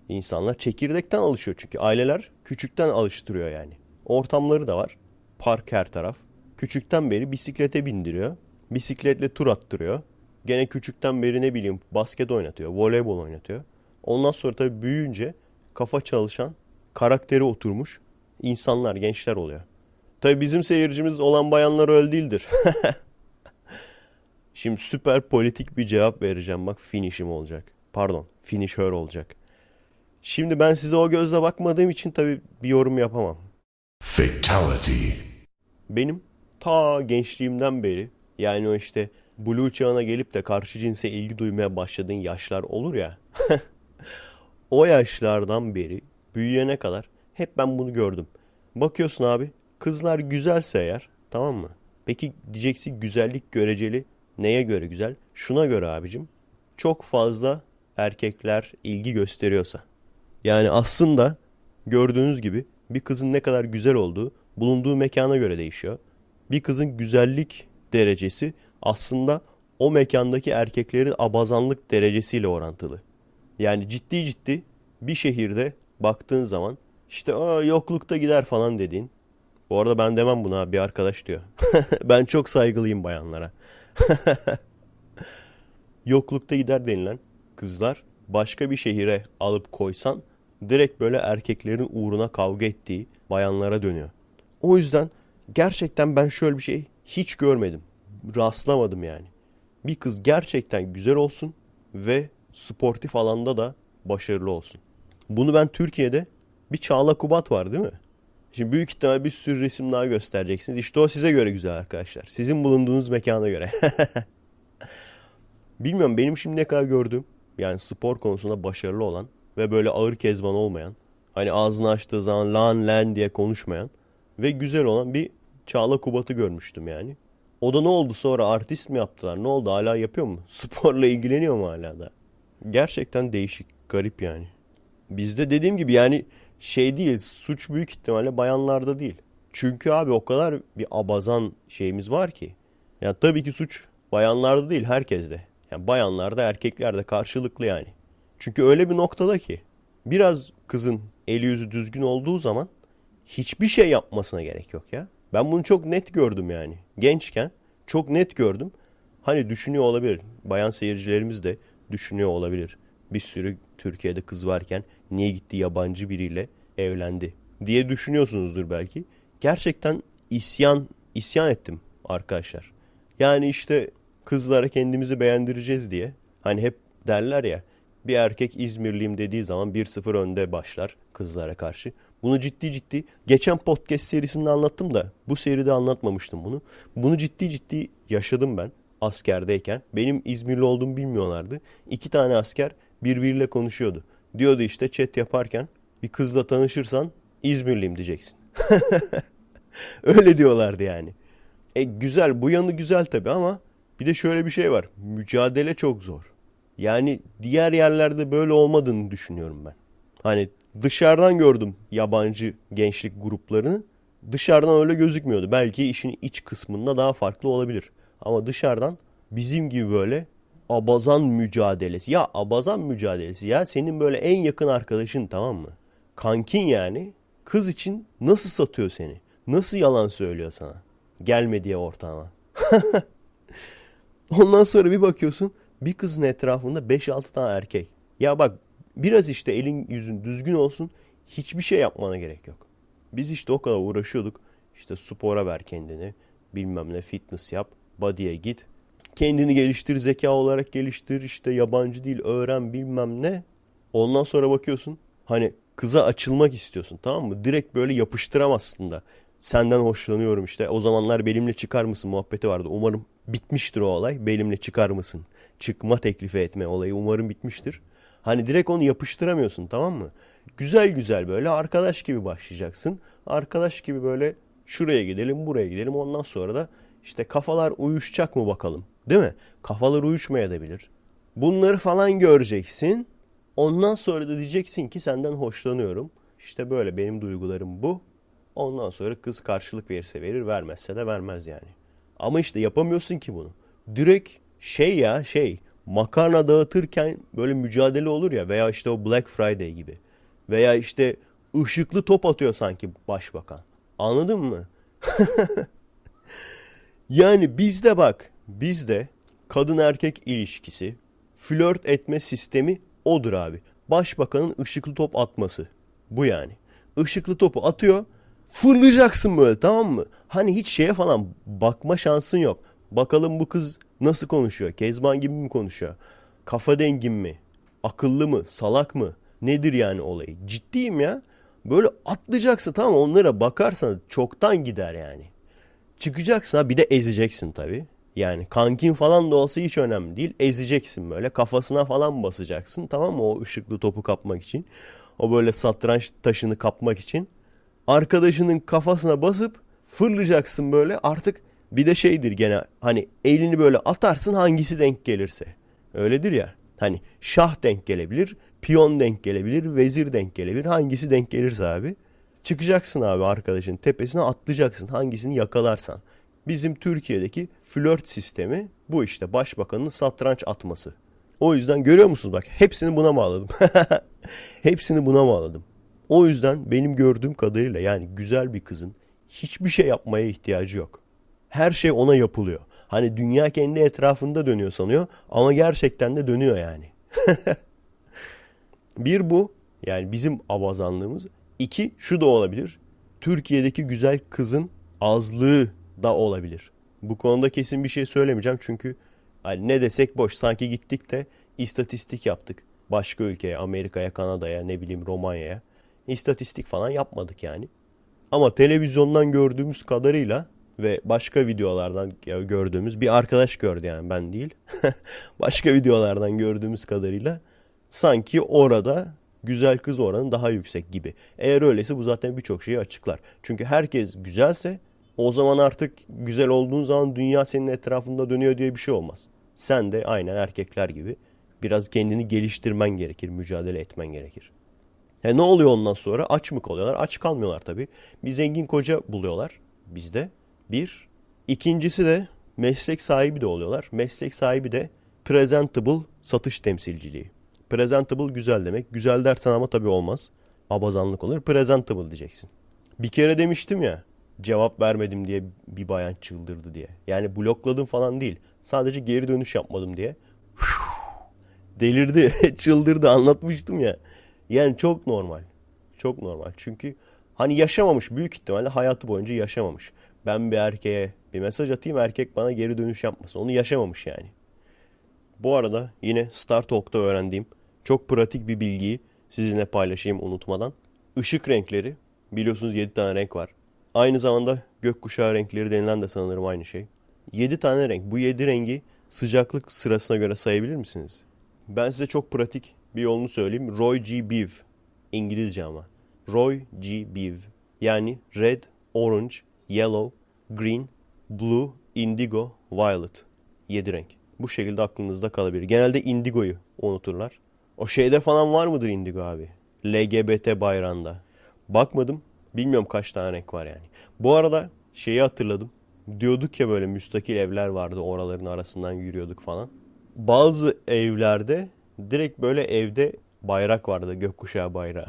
A: İnsanlar çekirdekten alışıyor çünkü aileler küçükten alıştırıyor yani. Ortamları da var. Park her taraf. Küçükten beri bisiklete bindiriyor. Bisikletle tur attırıyor. Gene küçükten beri ne bileyim basket oynatıyor, voleybol oynatıyor. Ondan sonra tabii büyüyünce kafa çalışan, karakteri oturmuş insanlar, gençler oluyor. Tabii bizim seyircimiz olan bayanlar öyle değildir. Şimdi süper politik bir cevap vereceğim. Bak finishim olacak. Pardon, finisher olacak. Şimdi ben size o gözle bakmadığım için tabii bir yorum yapamam. Fatality. Benim ta gençliğimden beri yani o işte blue çağına gelip de karşı cinse ilgi duymaya başladığın yaşlar olur ya. o yaşlardan beri büyüyene kadar hep ben bunu gördüm. Bakıyorsun abi kızlar güzelse eğer tamam mı? Peki diyeceksin güzellik göreceli neye göre güzel? Şuna göre abicim çok fazla erkekler ilgi gösteriyorsa. Yani aslında gördüğünüz gibi bir kızın ne kadar güzel olduğu bulunduğu mekana göre değişiyor. Bir kızın güzellik derecesi aslında o mekandaki erkeklerin abazanlık derecesiyle orantılı. Yani ciddi ciddi bir şehirde baktığın zaman işte Aa, yoklukta gider falan dediğin. Bu arada ben demem buna bir arkadaş diyor. ben çok saygılıyım bayanlara. yoklukta gider denilen kızlar başka bir şehire alıp koysan direkt böyle erkeklerin uğruna kavga ettiği bayanlara dönüyor. O yüzden gerçekten ben şöyle bir şey hiç görmedim. Rastlamadım yani. Bir kız gerçekten güzel olsun ve sportif alanda da başarılı olsun. Bunu ben Türkiye'de bir Çağla Kubat var değil mi? Şimdi büyük ihtimal bir sürü resim daha göstereceksiniz. İşte o size göre güzel arkadaşlar. Sizin bulunduğunuz mekana göre. Bilmiyorum benim şimdi ne kadar gördüğüm yani spor konusunda başarılı olan ve böyle ağır kezban olmayan hani ağzını açtığı zaman lan lan diye konuşmayan ve güzel olan bir Çağla Kubat'ı görmüştüm yani. O da ne oldu sonra artist mi yaptılar? Ne oldu hala yapıyor mu? Sporla ilgileniyor mu hala da? Gerçekten değişik, garip yani. Bizde dediğim gibi yani şey değil, suç büyük ihtimalle bayanlarda değil. Çünkü abi o kadar bir abazan şeyimiz var ki. Ya tabii ki suç bayanlarda değil herkeste. Yani bayanlarda erkeklerde karşılıklı yani. Çünkü öyle bir noktada ki biraz kızın eli yüzü düzgün olduğu zaman hiçbir şey yapmasına gerek yok ya. Ben bunu çok net gördüm yani. Gençken çok net gördüm. Hani düşünüyor olabilir. Bayan seyircilerimiz de düşünüyor olabilir. Bir sürü Türkiye'de kız varken niye gitti yabancı biriyle evlendi diye düşünüyorsunuzdur belki. Gerçekten isyan isyan ettim arkadaşlar. Yani işte kızlara kendimizi beğendireceğiz diye. Hani hep derler ya bir erkek İzmirliyim dediği zaman 1-0 önde başlar kızlara karşı. Bunu ciddi ciddi geçen podcast serisinde anlattım da bu seride anlatmamıştım bunu. Bunu ciddi ciddi yaşadım ben askerdeyken. Benim İzmirli olduğumu bilmiyorlardı. İki tane asker birbiriyle konuşuyordu. Diyordu işte chat yaparken bir kızla tanışırsan İzmirliyim diyeceksin. Öyle diyorlardı yani. E güzel bu yanı güzel tabii ama bir de şöyle bir şey var. Mücadele çok zor. Yani diğer yerlerde böyle olmadığını düşünüyorum ben. Hani dışarıdan gördüm yabancı gençlik gruplarını. Dışarıdan öyle gözükmüyordu. Belki işin iç kısmında daha farklı olabilir. Ama dışarıdan bizim gibi böyle abazan mücadelesi. Ya abazan mücadelesi ya senin böyle en yakın arkadaşın tamam mı? Kankin yani kız için nasıl satıyor seni? Nasıl yalan söylüyor sana? Gelme diye ortağına. Ondan sonra bir bakıyorsun bir kızın etrafında 5-6 tane erkek. Ya bak biraz işte elin yüzün düzgün olsun hiçbir şey yapmana gerek yok. Biz işte o kadar uğraşıyorduk. İşte spora ver kendini. Bilmem ne fitness yap. Body'ye git. Kendini geliştir, zeka olarak geliştir. işte yabancı dil öğren bilmem ne. Ondan sonra bakıyorsun. Hani kıza açılmak istiyorsun tamam mı? Direkt böyle yapıştıramazsın da. Senden hoşlanıyorum işte. O zamanlar benimle çıkar mısın muhabbeti vardı. Umarım bitmiştir o olay. Benimle çıkar mısın? Çıkma teklifi etme olayı umarım bitmiştir. Hani direkt onu yapıştıramıyorsun tamam mı? Güzel güzel böyle arkadaş gibi başlayacaksın. Arkadaş gibi böyle şuraya gidelim buraya gidelim ondan sonra da işte kafalar uyuşacak mı bakalım. Değil mi? Kafalar uyuşmayabilir. Bunları falan göreceksin. Ondan sonra da diyeceksin ki senden hoşlanıyorum. İşte böyle benim duygularım bu. Ondan sonra kız karşılık verirse verir, vermezse de vermez yani. Ama işte yapamıyorsun ki bunu. Direkt şey ya şey makarna dağıtırken böyle mücadele olur ya veya işte o Black Friday gibi. Veya işte ışıklı top atıyor sanki başbakan. Anladın mı? yani bizde bak bizde kadın erkek ilişkisi flört etme sistemi odur abi. Başbakanın ışıklı top atması. Bu yani. Işıklı topu atıyor. Fırlayacaksın böyle tamam mı? Hani hiç şeye falan bakma şansın yok. Bakalım bu kız nasıl konuşuyor? Kezban gibi mi konuşuyor? Kafa dengin mi? Akıllı mı? Salak mı? Nedir yani olayı? Ciddiyim ya. Böyle atlayacaksın tamam onlara bakarsan çoktan gider yani. Çıkacaksın ha bir de ezeceksin tabii. Yani kankin falan da olsa hiç önemli değil. Ezeceksin böyle kafasına falan basacaksın tamam mı o ışıklı topu kapmak için. O böyle satranç taşını kapmak için. Arkadaşının kafasına basıp fırlayacaksın böyle artık bir de şeydir gene hani elini böyle atarsın hangisi denk gelirse. Öyledir ya. Hani şah denk gelebilir, piyon denk gelebilir, vezir denk gelebilir. Hangisi denk gelirse abi. Çıkacaksın abi arkadaşın tepesine atlayacaksın hangisini yakalarsan. Bizim Türkiye'deki flört sistemi bu işte başbakanın satranç atması. O yüzden görüyor musunuz bak hepsini buna bağladım. hepsini buna bağladım. O yüzden benim gördüğüm kadarıyla yani güzel bir kızın hiçbir şey yapmaya ihtiyacı yok. Her şey ona yapılıyor. Hani dünya kendi etrafında dönüyor sanıyor ama gerçekten de dönüyor yani. bir bu yani bizim abazanlığımız. İki şu da olabilir. Türkiye'deki güzel kızın azlığı da olabilir. Bu konuda kesin bir şey söylemeyeceğim çünkü hani ne desek boş. Sanki gittik de istatistik yaptık. Başka ülkeye, Amerika'ya, Kanada'ya, ne bileyim Romanya'ya. İstatistik falan yapmadık yani. Ama televizyondan gördüğümüz kadarıyla ve başka videolardan gördüğümüz bir arkadaş gördü yani ben değil. başka videolardan gördüğümüz kadarıyla sanki orada güzel kız oranı daha yüksek gibi. Eğer öyleyse bu zaten birçok şeyi açıklar. Çünkü herkes güzelse o zaman artık güzel olduğun zaman dünya senin etrafında dönüyor diye bir şey olmaz. Sen de aynen erkekler gibi biraz kendini geliştirmen gerekir, mücadele etmen gerekir. E ne oluyor ondan sonra? Aç mı kalıyorlar? Aç kalmıyorlar tabii. Bir zengin koca buluyorlar bizde. Bir. İkincisi de meslek sahibi de oluyorlar. Meslek sahibi de presentable satış temsilciliği. Presentable güzel demek. Güzel dersen ama tabii olmaz. Abazanlık olur. Presentable diyeceksin. Bir kere demiştim ya cevap vermedim diye bir bayan çıldırdı diye. Yani blokladım falan değil. Sadece geri dönüş yapmadım diye. Delirdi, çıldırdı anlatmıştım ya. Yani çok normal. Çok normal. Çünkü hani yaşamamış büyük ihtimalle hayatı boyunca yaşamamış. Ben bir erkeğe bir mesaj atayım erkek bana geri dönüş yapmasın. Onu yaşamamış yani. Bu arada yine Star Talk'ta öğrendiğim çok pratik bir bilgiyi sizinle paylaşayım unutmadan. Işık renkleri biliyorsunuz 7 tane renk var. Aynı zamanda gökkuşağı renkleri denilen de sanırım aynı şey. 7 tane renk. Bu 7 rengi sıcaklık sırasına göre sayabilir misiniz? Ben size çok pratik bir yolunu söyleyeyim. Roy G. Biv. İngilizce ama. Roy G. Biv. Yani red, orange, yellow, green, blue, indigo, violet. 7 renk. Bu şekilde aklınızda kalabilir. Genelde indigoyu unuturlar. O şeyde falan var mıdır indigo abi? LGBT bayrağında. Bakmadım. Bilmiyorum kaç tane renk var yani. Bu arada şeyi hatırladım. Diyorduk ya böyle müstakil evler vardı oraların arasından yürüyorduk falan. Bazı evlerde direkt böyle evde bayrak vardı gökkuşağı bayrağı.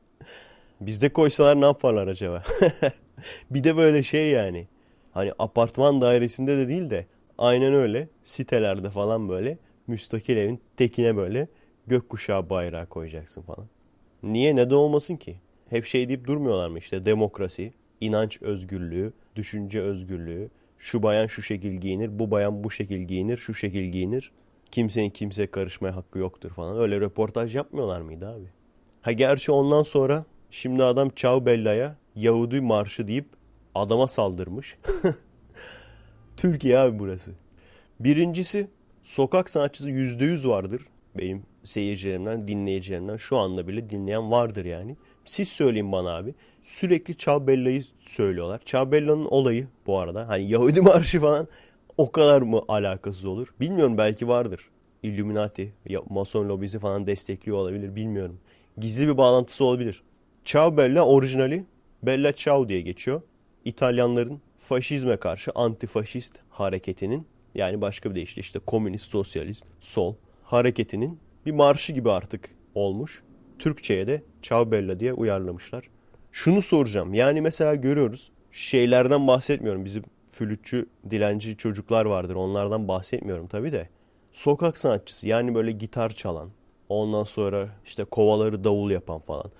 A: Bizde koysalar ne yaparlar acaba? bir de böyle şey yani. Hani apartman dairesinde de değil de aynen öyle sitelerde falan böyle müstakil evin tekine böyle gökkuşağı bayrağı koyacaksın falan. Niye? Neden olmasın ki? Hep şey deyip durmuyorlar mı işte demokrasi, inanç özgürlüğü, düşünce özgürlüğü, şu bayan şu şekil giyinir, bu bayan bu şekil giyinir, şu şekil giyinir. Kimsenin kimseye karışmaya hakkı yoktur falan. Öyle röportaj yapmıyorlar mıydı abi? Ha gerçi ondan sonra şimdi adam Ciao Bella'ya Yahudi marşı deyip adama saldırmış. Türkiye abi burası. Birincisi sokak sanatçısı %100 vardır. Benim seyircilerimden, dinleyicilerimden şu anda bile dinleyen vardır yani. Siz söyleyin bana abi. Sürekli Ciao söylüyorlar. Ciao olayı bu arada. Hani Yahudi marşı falan o kadar mı alakasız olur? Bilmiyorum belki vardır. Illuminati, Mason lobisi falan destekliyor olabilir bilmiyorum. Gizli bir bağlantısı olabilir. Ciao Bella orijinali Bella Ciao diye geçiyor. İtalyanların faşizme karşı antifaşist hareketinin yani başka bir deyişle işte komünist, sosyalist, sol hareketinin bir marşı gibi artık olmuş. Türkçe'ye de Ciao Bella diye uyarlamışlar. Şunu soracağım. Yani mesela görüyoruz. Şeylerden bahsetmiyorum. Bizim flütçü, dilenci çocuklar vardır. Onlardan bahsetmiyorum tabii de. Sokak sanatçısı yani böyle gitar çalan, ondan sonra işte kovaları davul yapan falan.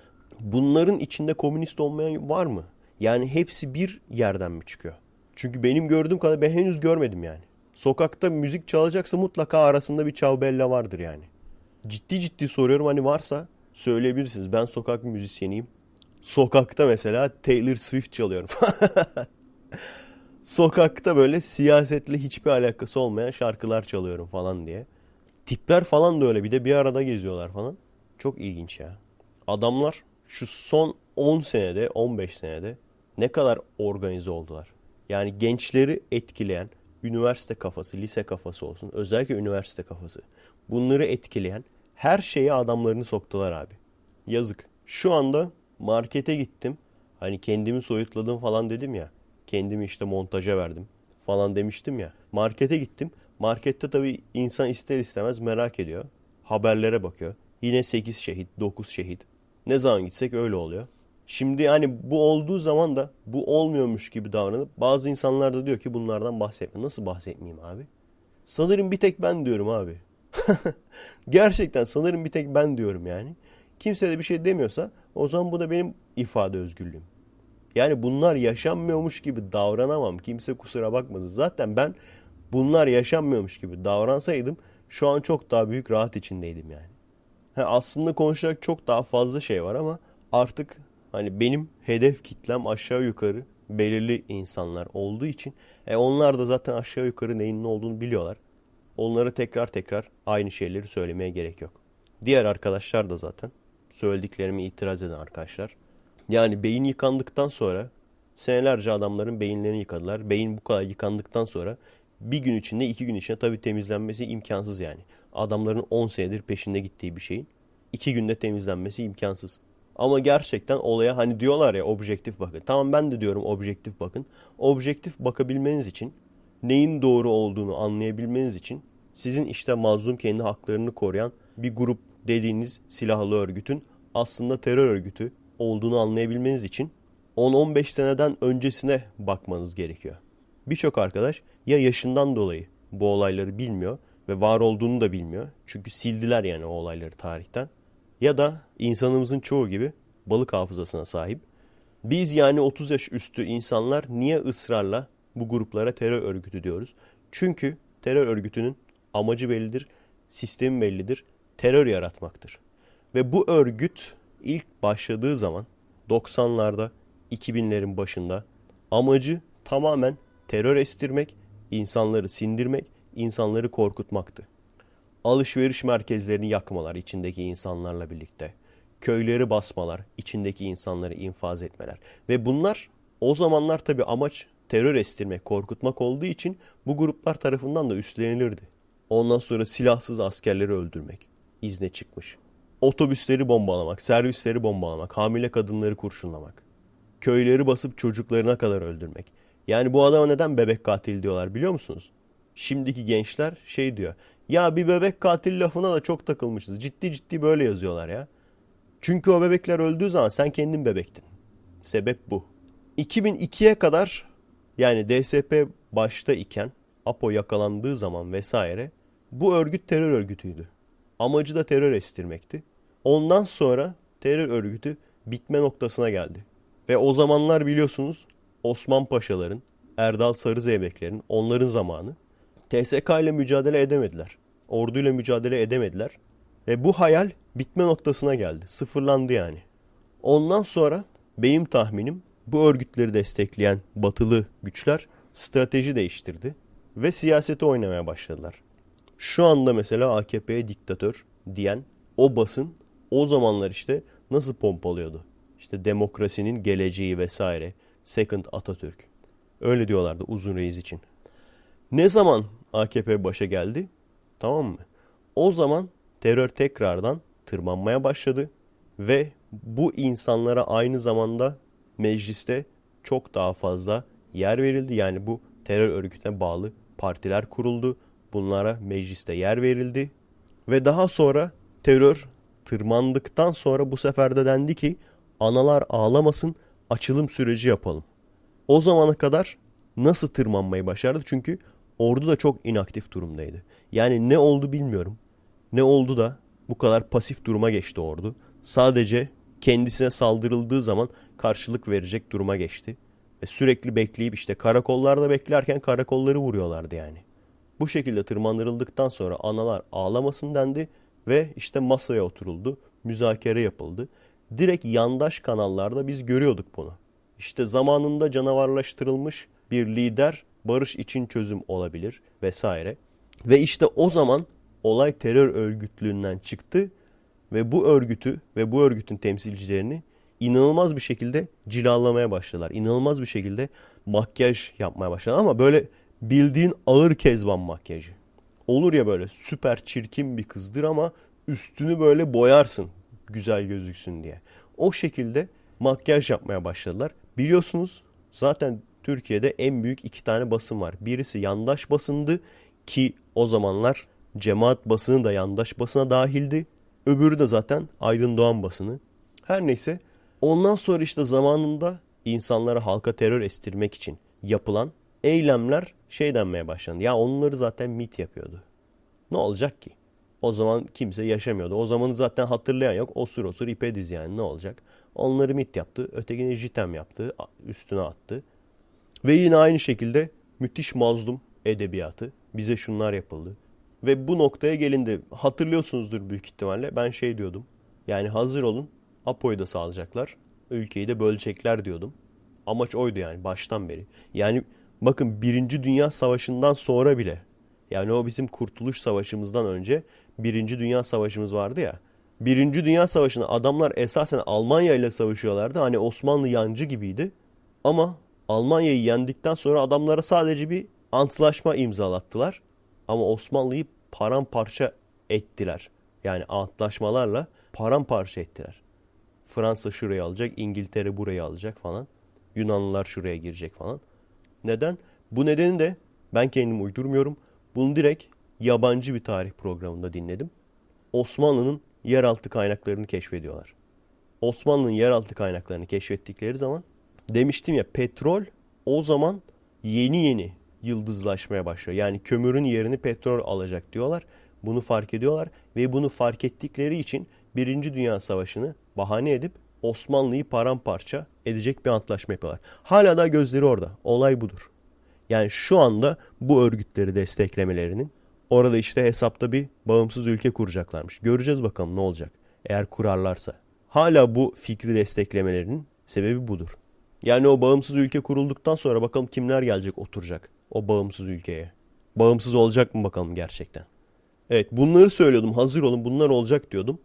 A: Bunların içinde komünist olmayan var mı? Yani hepsi bir yerden mi çıkıyor? Çünkü benim gördüğüm kadar ben henüz görmedim yani. Sokakta müzik çalacaksa mutlaka arasında bir çavbella vardır yani. Ciddi ciddi soruyorum hani varsa söyleyebilirsiniz. Ben sokak müzisyeniyim. Sokakta mesela Taylor Swift çalıyorum. Sokakta böyle siyasetle hiçbir alakası olmayan şarkılar çalıyorum falan diye. Tipler falan da öyle bir de bir arada geziyorlar falan. Çok ilginç ya. Adamlar şu son 10 senede 15 senede ne kadar organize oldular. Yani gençleri etkileyen üniversite kafası, lise kafası olsun. Özellikle üniversite kafası. Bunları etkileyen her şeye adamlarını soktular abi. Yazık. Şu anda markete gittim. Hani kendimi soyutladım falan dedim ya. Kendimi işte montaja verdim falan demiştim ya. Markete gittim. Markette tabii insan ister istemez merak ediyor. Haberlere bakıyor. Yine 8 şehit, 9 şehit. Ne zaman gitsek öyle oluyor. Şimdi hani bu olduğu zaman da bu olmuyormuş gibi davranıp bazı insanlar da diyor ki bunlardan bahsetme. Nasıl bahsetmeyeyim abi? Sanırım bir tek ben diyorum abi. Gerçekten sanırım bir tek ben diyorum yani. Kimse de bir şey demiyorsa o zaman bu da benim ifade özgürlüğüm. Yani bunlar yaşanmıyormuş gibi davranamam. Kimse kusura bakmasın. Zaten ben bunlar yaşanmıyormuş gibi davransaydım şu an çok daha büyük rahat içindeydim yani. Ha, aslında konuşacak çok daha fazla şey var ama artık hani benim hedef kitlem aşağı yukarı belirli insanlar olduğu için e onlar da zaten aşağı yukarı neyin ne olduğunu biliyorlar. Onlara tekrar tekrar aynı şeyleri söylemeye gerek yok. Diğer arkadaşlar da zaten söylediklerimi itiraz eden arkadaşlar. Yani beyin yıkandıktan sonra senelerce adamların beyinlerini yıkadılar. Beyin bu kadar yıkandıktan sonra bir gün içinde iki gün içinde tabii temizlenmesi imkansız yani. Adamların 10 senedir peşinde gittiği bir şeyin iki günde temizlenmesi imkansız. Ama gerçekten olaya hani diyorlar ya objektif bakın. Tamam ben de diyorum objektif bakın. Objektif bakabilmeniz için neyin doğru olduğunu anlayabilmeniz için sizin işte mazlum kendi haklarını koruyan bir grup dediğiniz silahlı örgütün aslında terör örgütü olduğunu anlayabilmeniz için 10-15 seneden öncesine bakmanız gerekiyor. Birçok arkadaş ya yaşından dolayı bu olayları bilmiyor ve var olduğunu da bilmiyor. Çünkü sildiler yani o olayları tarihten. Ya da insanımızın çoğu gibi balık hafızasına sahip. Biz yani 30 yaş üstü insanlar niye ısrarla bu gruplara terör örgütü diyoruz? Çünkü terör örgütünün amacı bellidir, sistemi bellidir, terör yaratmaktır. Ve bu örgüt ilk başladığı zaman 90'larda, 2000'lerin başında amacı tamamen terör estirmek, insanları sindirmek, insanları korkutmaktı. Alışveriş merkezlerini yakmalar içindeki insanlarla birlikte. Köyleri basmalar, içindeki insanları infaz etmeler. Ve bunlar o zamanlar tabi amaç terör estirmek, korkutmak olduğu için bu gruplar tarafından da üstlenilirdi. Ondan sonra silahsız askerleri öldürmek izne çıkmış. Otobüsleri bombalamak, servisleri bombalamak, hamile kadınları kurşunlamak. Köyleri basıp çocuklarına kadar öldürmek. Yani bu adama neden bebek katil diyorlar biliyor musunuz? Şimdiki gençler şey diyor. Ya bir bebek katil lafına da çok takılmışız. Ciddi ciddi böyle yazıyorlar ya. Çünkü o bebekler öldüğü zaman sen kendin bebektin. Sebep bu. 2002'ye kadar yani DSP başta iken APO yakalandığı zaman vesaire bu örgüt terör örgütüydü. Amacı da terör estirmekti. Ondan sonra terör örgütü bitme noktasına geldi. Ve o zamanlar biliyorsunuz Osman Paşaların, Erdal Sarızeybeklerin onların zamanı TSK ile mücadele edemediler. Orduyla mücadele edemediler. Ve bu hayal bitme noktasına geldi. Sıfırlandı yani. Ondan sonra benim tahminim bu örgütleri destekleyen batılı güçler strateji değiştirdi ve siyaseti oynamaya başladılar. Şu anda mesela AKP'ye diktatör diyen o basın o zamanlar işte nasıl pompalıyordu? İşte demokrasinin geleceği vesaire. Second Atatürk. Öyle diyorlardı uzun reis için. Ne zaman AKP başa geldi? Tamam mı? O zaman terör tekrardan tırmanmaya başladı ve bu insanlara aynı zamanda mecliste çok daha fazla yer verildi. Yani bu terör örgütüne bağlı partiler kuruldu. Bunlara mecliste yer verildi. Ve daha sonra terör tırmandıktan sonra bu sefer de dendi ki analar ağlamasın açılım süreci yapalım. O zamana kadar nasıl tırmanmayı başardı? Çünkü ordu da çok inaktif durumdaydı. Yani ne oldu bilmiyorum. Ne oldu da bu kadar pasif duruma geçti ordu. Sadece kendisine saldırıldığı zaman karşılık verecek duruma geçti. Ve sürekli bekleyip işte karakollarda beklerken karakolları vuruyorlardı yani. Bu şekilde tırmandırıldıktan sonra analar ağlamasın dendi ve işte masaya oturuldu, müzakere yapıldı. Direkt yandaş kanallarda biz görüyorduk bunu. İşte zamanında canavarlaştırılmış bir lider barış için çözüm olabilir vesaire. Ve işte o zaman olay terör örgütlüğünden çıktı ve bu örgütü ve bu örgütün temsilcilerini inanılmaz bir şekilde cilalamaya başladılar. İnanılmaz bir şekilde makyaj yapmaya başladılar ama böyle bildiğin ağır kezban makyajı. Olur ya böyle süper çirkin bir kızdır ama üstünü böyle boyarsın güzel gözüksün diye. O şekilde makyaj yapmaya başladılar. Biliyorsunuz zaten Türkiye'de en büyük iki tane basın var. Birisi yandaş basındı ki o zamanlar cemaat basını da yandaş basına dahildi. Öbürü de zaten Aydın Doğan basını. Her neyse ondan sonra işte zamanında insanlara halka terör estirmek için yapılan eylemler şey denmeye başlandı. Ya onları zaten MIT yapıyordu. Ne olacak ki? O zaman kimse yaşamıyordu. O zamanı zaten hatırlayan yok. Osur osur ipe diz yani ne olacak? Onları MIT yaptı. Ötekini JITEM yaptı. Üstüne attı. Ve yine aynı şekilde müthiş mazlum edebiyatı. Bize şunlar yapıldı. Ve bu noktaya gelindi. Hatırlıyorsunuzdur büyük ihtimalle. Ben şey diyordum. Yani hazır olun. Apo'yu da sağlayacaklar. Ülkeyi de bölecekler diyordum. Amaç oydu yani baştan beri. Yani bakın Birinci Dünya Savaşı'ndan sonra bile yani o bizim Kurtuluş Savaşımızdan önce Birinci Dünya Savaşımız vardı ya. Birinci Dünya Savaşı'nda adamlar esasen Almanya ile savaşıyorlardı. Hani Osmanlı yancı gibiydi. Ama Almanya'yı yendikten sonra adamlara sadece bir antlaşma imzalattılar. Ama Osmanlı'yı paramparça ettiler. Yani antlaşmalarla paramparça ettiler. Fransa şurayı alacak, İngiltere burayı alacak falan. Yunanlılar şuraya girecek falan. Neden? Bu nedeni de ben kendim uydurmuyorum. Bunu direkt yabancı bir tarih programında dinledim. Osmanlı'nın yeraltı kaynaklarını keşfediyorlar. Osmanlı'nın yeraltı kaynaklarını keşfettikleri zaman Demiştim ya petrol o zaman yeni yeni yıldızlaşmaya başlıyor. Yani kömürün yerini petrol alacak diyorlar. Bunu fark ediyorlar ve bunu fark ettikleri için Birinci Dünya Savaşı'nı bahane edip Osmanlı'yı paramparça edecek bir antlaşma yapıyorlar. Hala da gözleri orada. Olay budur. Yani şu anda bu örgütleri desteklemelerinin orada işte hesapta bir bağımsız ülke kuracaklarmış. Göreceğiz bakalım ne olacak eğer kurarlarsa. Hala bu fikri desteklemelerinin sebebi budur. Yani o bağımsız ülke kurulduktan sonra bakalım kimler gelecek oturacak o bağımsız ülkeye. Bağımsız olacak mı bakalım gerçekten. Evet bunları söylüyordum hazır olun bunlar olacak diyordum.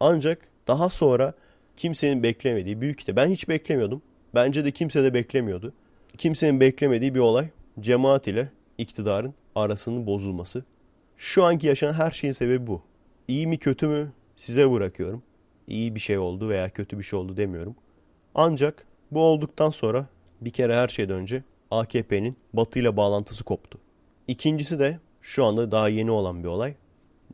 A: Ancak daha sonra kimsenin beklemediği büyük de ben hiç beklemiyordum. Bence de kimse de beklemiyordu. Kimsenin beklemediği bir olay cemaat ile iktidarın arasının bozulması. Şu anki yaşanan her şeyin sebebi bu. İyi mi kötü mü size bırakıyorum. İyi bir şey oldu veya kötü bir şey oldu demiyorum. Ancak bu olduktan sonra bir kere her şeyden önce AKP'nin Batı ile bağlantısı koptu. İkincisi de şu anda daha yeni olan bir olay.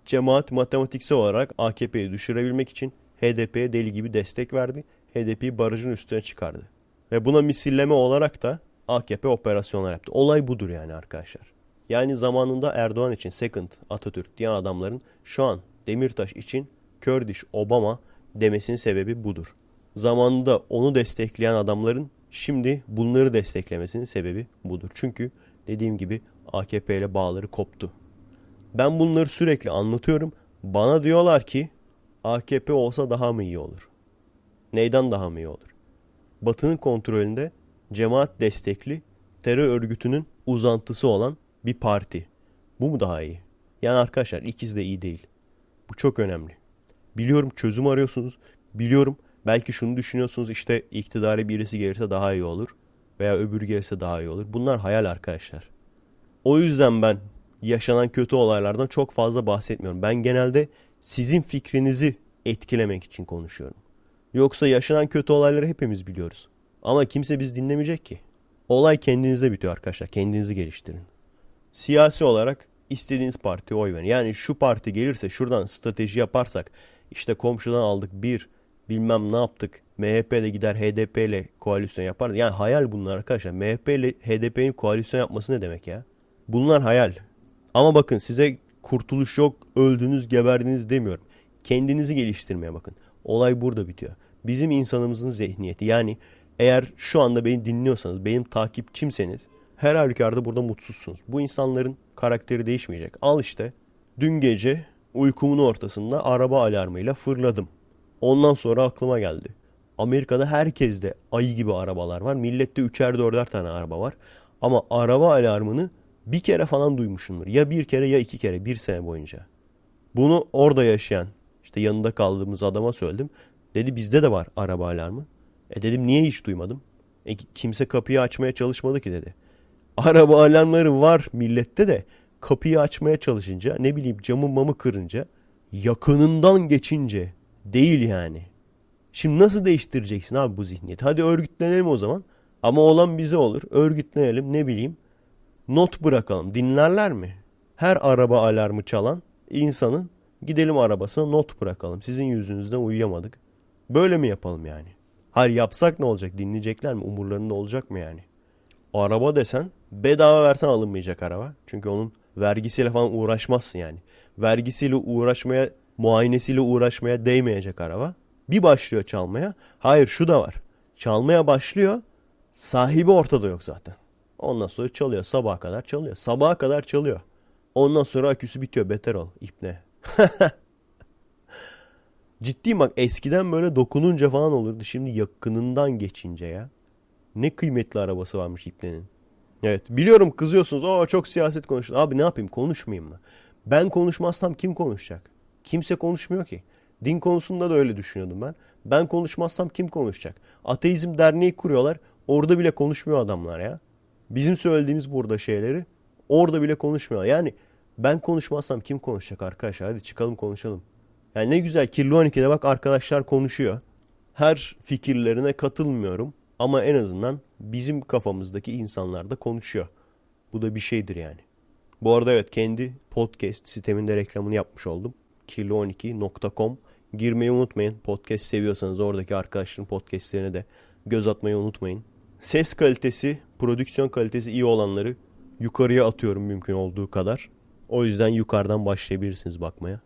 A: Cemaat matematiksel olarak AKP'yi düşürebilmek için HDP'ye deli gibi destek verdi. HDP'yi barajın üstüne çıkardı. Ve buna misilleme olarak da AKP operasyonlar yaptı. Olay budur yani arkadaşlar. Yani zamanında Erdoğan için second Atatürk diyen adamların şu an Demirtaş için Kurdiş Obama demesinin sebebi budur. Zamanında onu destekleyen adamların şimdi bunları desteklemesinin sebebi budur. Çünkü dediğim gibi AKP ile bağları koptu. Ben bunları sürekli anlatıyorum. Bana diyorlar ki AKP olsa daha mı iyi olur? Neyden daha mı iyi olur? Batı'nın kontrolünde cemaat destekli terör örgütünün uzantısı olan bir parti. Bu mu daha iyi? Yani arkadaşlar ikisi de iyi değil. Bu çok önemli. Biliyorum çözüm arıyorsunuz. Biliyorum belki şunu düşünüyorsunuz işte iktidara birisi gelirse daha iyi olur. Veya öbürü gelirse daha iyi olur. Bunlar hayal arkadaşlar. O yüzden ben yaşanan kötü olaylardan çok fazla bahsetmiyorum. Ben genelde sizin fikrinizi etkilemek için konuşuyorum. Yoksa yaşanan kötü olayları hepimiz biliyoruz. Ama kimse biz dinlemeyecek ki. Olay kendinizde bitiyor arkadaşlar. Kendinizi geliştirin. Siyasi olarak istediğiniz partiye oy verin. Yani şu parti gelirse şuradan strateji yaparsak işte komşudan aldık bir bilmem ne yaptık. MHP de gider HDP ile koalisyon yapar. Yani hayal bunlar arkadaşlar. MHP ile HDP'nin koalisyon yapması ne demek ya? Bunlar hayal. Ama bakın size kurtuluş yok, öldünüz, geberdiniz demiyorum. Kendinizi geliştirmeye bakın. Olay burada bitiyor. Bizim insanımızın zihniyeti yani eğer şu anda beni dinliyorsanız, benim takipçimseniz her halükarda burada mutsuzsunuz. Bu insanların karakteri değişmeyecek. Al işte dün gece uykumun ortasında araba alarmıyla fırladım. Ondan sonra aklıma geldi. Amerika'da herkeste ayı gibi arabalar var. Millette üçer dörder tane araba var. Ama araba alarmını bir kere falan duymuşumdur. Ya bir kere ya iki kere bir sene boyunca. Bunu orada yaşayan işte yanında kaldığımız adama söyledim. Dedi bizde de var araba alarmı. E dedim niye hiç duymadım? E, kimse kapıyı açmaya çalışmadı ki dedi. Araba alarmları var millette de kapıyı açmaya çalışınca ne bileyim camı mamı kırınca yakınından geçince değil yani. Şimdi nasıl değiştireceksin abi bu zihniyeti? Hadi örgütlenelim o zaman. Ama olan bize olur. Örgütlenelim ne bileyim not bırakalım. Dinlerler mi? Her araba alarmı çalan insanın gidelim arabasına not bırakalım. Sizin yüzünüzden uyuyamadık. Böyle mi yapalım yani? Hayır yapsak ne olacak? Dinleyecekler mi? Umurlarında olacak mı yani? Araba desen bedava versen alınmayacak araba. Çünkü onun vergisiyle falan uğraşmazsın yani. Vergisiyle uğraşmaya, muayenesiyle uğraşmaya değmeyecek araba. Bir başlıyor çalmaya. Hayır şu da var. Çalmaya başlıyor. Sahibi ortada yok zaten. Ondan sonra çalıyor. Sabaha kadar çalıyor. Sabaha kadar çalıyor. Ondan sonra aküsü bitiyor. Beter ol. İpne. Ciddiyim bak eskiden böyle dokununca falan olurdu. Şimdi yakınından geçince ya. Ne kıymetli arabası varmış İpne'nin. Evet biliyorum kızıyorsunuz. O çok siyaset konuşuyor. Abi ne yapayım konuşmayayım mı? Ben konuşmazsam kim konuşacak? Kimse konuşmuyor ki. Din konusunda da öyle düşünüyordum ben. Ben konuşmazsam kim konuşacak? Ateizm derneği kuruyorlar. Orada bile konuşmuyor adamlar ya. Bizim söylediğimiz burada şeyleri orada bile konuşmuyor. Yani ben konuşmazsam kim konuşacak arkadaşlar? Hadi çıkalım konuşalım. Yani ne güzel Kirli 12'de bak arkadaşlar konuşuyor. Her fikirlerine katılmıyorum. Ama en azından bizim kafamızdaki insanlar da konuşuyor. Bu da bir şeydir yani. Bu arada evet kendi podcast siteminde reklamını yapmış oldum. kirli12.com Girmeyi unutmayın. Podcast seviyorsanız oradaki arkadaşların podcastlerine de göz atmayı unutmayın. ses kalitesi, prodüksiyon kalitesi iyi olanları yukarıya atıyorum mümkün olduğu kadar. O yüzden yukarıdan başlayabilirsiniz bakmaya.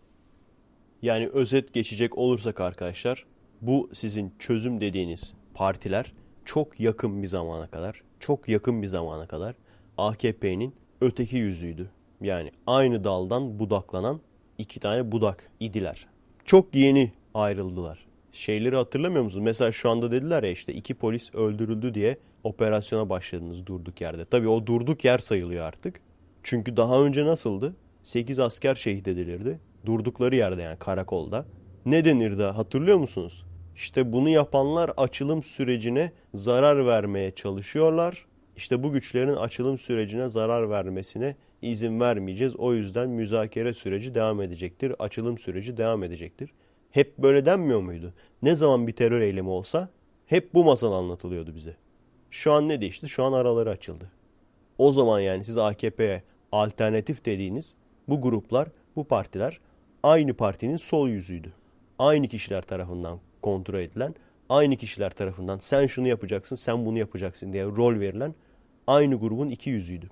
A: Yani özet geçecek olursak arkadaşlar bu sizin çözüm dediğiniz partiler çok yakın bir zamana kadar, çok yakın bir zamana kadar AKP'nin öteki yüzüydü. Yani aynı daldan budaklanan iki tane budak idiler. Çok yeni ayrıldılar. Şeyleri hatırlamıyor musunuz? Mesela şu anda dediler ya işte iki polis öldürüldü diye operasyona başladınız durduk yerde. Tabii o durduk yer sayılıyor artık. Çünkü daha önce nasıldı? 8 asker şehit edilirdi. Durdukları yerde yani karakolda. Ne denirdi hatırlıyor musunuz? İşte bunu yapanlar açılım sürecine zarar vermeye çalışıyorlar. İşte bu güçlerin açılım sürecine zarar vermesine izin vermeyeceğiz. O yüzden müzakere süreci devam edecektir. Açılım süreci devam edecektir. Hep böyle denmiyor muydu? Ne zaman bir terör eylemi olsa hep bu masal anlatılıyordu bize. Şu an ne değişti? Şu an araları açıldı. O zaman yani siz AKP'ye alternatif dediğiniz bu gruplar, bu partiler aynı partinin sol yüzüydü. Aynı kişiler tarafından kontrol edilen, aynı kişiler tarafından sen şunu yapacaksın, sen bunu yapacaksın diye rol verilen aynı grubun iki yüzüydü.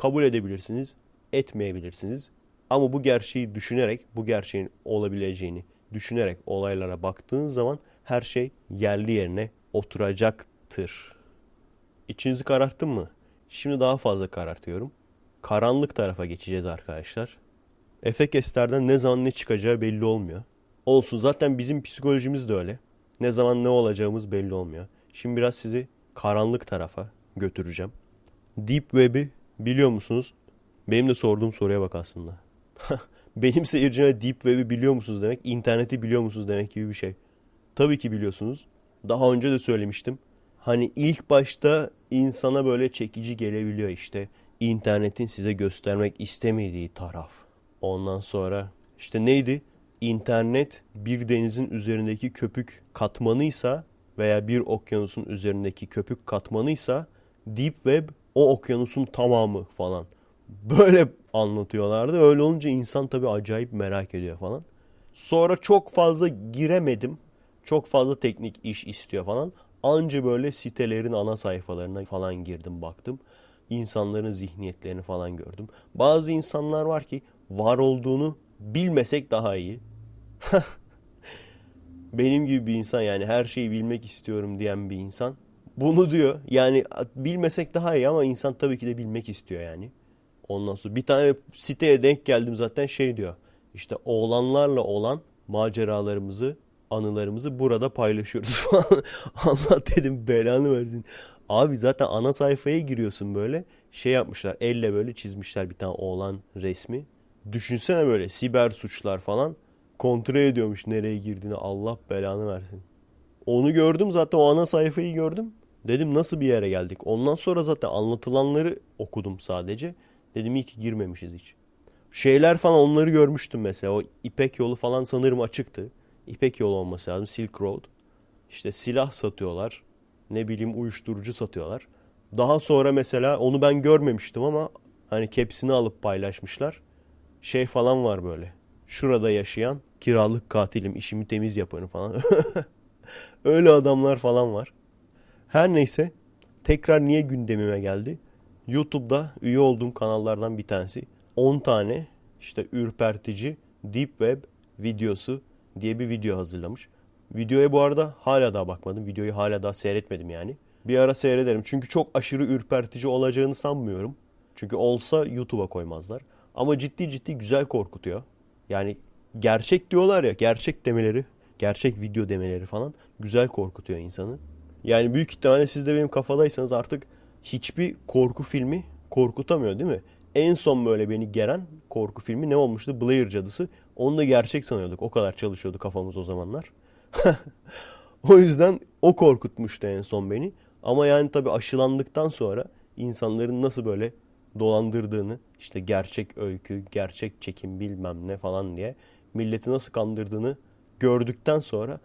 A: Kabul edebilirsiniz, etmeyebilirsiniz. Ama bu gerçeği düşünerek, bu gerçeğin olabileceğini düşünerek olaylara baktığınız zaman her şey yerli yerine oturacaktır. İçinizi kararttım mı? Şimdi daha fazla karartıyorum. Karanlık tarafa geçeceğiz arkadaşlar. Efekeslerden ne zaman ne çıkacağı belli olmuyor. Olsun zaten bizim psikolojimiz de öyle. Ne zaman ne olacağımız belli olmuyor. Şimdi biraz sizi karanlık tarafa götüreceğim. Deep Web'i biliyor musunuz? Benim de sorduğum soruya bak aslında. Benim seyircime Deep Web'i biliyor musunuz demek, interneti biliyor musunuz demek gibi bir şey. Tabii ki biliyorsunuz. Daha önce de söylemiştim. Hani ilk başta insana böyle çekici gelebiliyor işte. internetin size göstermek istemediği taraf. Ondan sonra işte neydi? İnternet bir denizin üzerindeki köpük katmanıysa veya bir okyanusun üzerindeki köpük katmanıysa Deep Web o okyanusun tamamı falan. Böyle anlatıyorlardı. Öyle olunca insan tabii acayip merak ediyor falan. Sonra çok fazla giremedim. Çok fazla teknik iş istiyor falan. Anca böyle sitelerin ana sayfalarına falan girdim baktım. İnsanların zihniyetlerini falan gördüm. Bazı insanlar var ki var olduğunu bilmesek daha iyi. Benim gibi bir insan yani her şeyi bilmek istiyorum diyen bir insan. Bunu diyor. Yani bilmesek daha iyi ama insan tabii ki de bilmek istiyor yani. Ondan sonra bir tane siteye denk geldim zaten şey diyor. İşte oğlanlarla olan maceralarımızı, anılarımızı burada paylaşıyoruz falan. Allah dedim belanı versin. Abi zaten ana sayfaya giriyorsun böyle. Şey yapmışlar elle böyle çizmişler bir tane oğlan resmi. Düşünsene böyle siber suçlar falan. Kontrol ediyormuş nereye girdiğini Allah belanı versin. Onu gördüm zaten o ana sayfayı gördüm. Dedim nasıl bir yere geldik. Ondan sonra zaten anlatılanları okudum sadece. Dedim iyi ki girmemişiz hiç. Şeyler falan onları görmüştüm mesela. O İpek yolu falan sanırım açıktı. İpek yolu olması lazım. Silk Road. İşte silah satıyorlar. Ne bileyim uyuşturucu satıyorlar. Daha sonra mesela onu ben görmemiştim ama hani kepsini alıp paylaşmışlar. Şey falan var böyle. Şurada yaşayan kiralık katilim, işimi temiz yaparım falan. Öyle adamlar falan var. Her neyse tekrar niye gündemime geldi? YouTube'da üye olduğum kanallardan bir tanesi 10 tane işte ürpertici Deep Web videosu diye bir video hazırlamış. Videoya bu arada hala daha bakmadım. Videoyu hala daha seyretmedim yani. Bir ara seyrederim. Çünkü çok aşırı ürpertici olacağını sanmıyorum. Çünkü olsa YouTube'a koymazlar. Ama ciddi ciddi güzel korkutuyor. Yani gerçek diyorlar ya, gerçek demeleri, gerçek video demeleri falan güzel korkutuyor insanı. Yani büyük ihtimalle siz de benim kafadaysanız artık hiçbir korku filmi korkutamıyor değil mi? En son böyle beni geren korku filmi ne olmuştu? Blair Cadısı. Onu da gerçek sanıyorduk. O kadar çalışıyordu kafamız o zamanlar. o yüzden o korkutmuştu en son beni. Ama yani tabii aşılandıktan sonra insanların nasıl böyle dolandırdığını işte gerçek öykü, gerçek çekim bilmem ne falan diye milleti nasıl kandırdığını gördükten sonra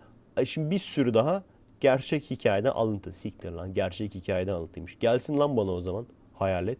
A: şimdi bir sürü daha gerçek hikayeden alıntı. Siktir lan gerçek hikayeden alıntıymış. Gelsin lan bana o zaman hayalet.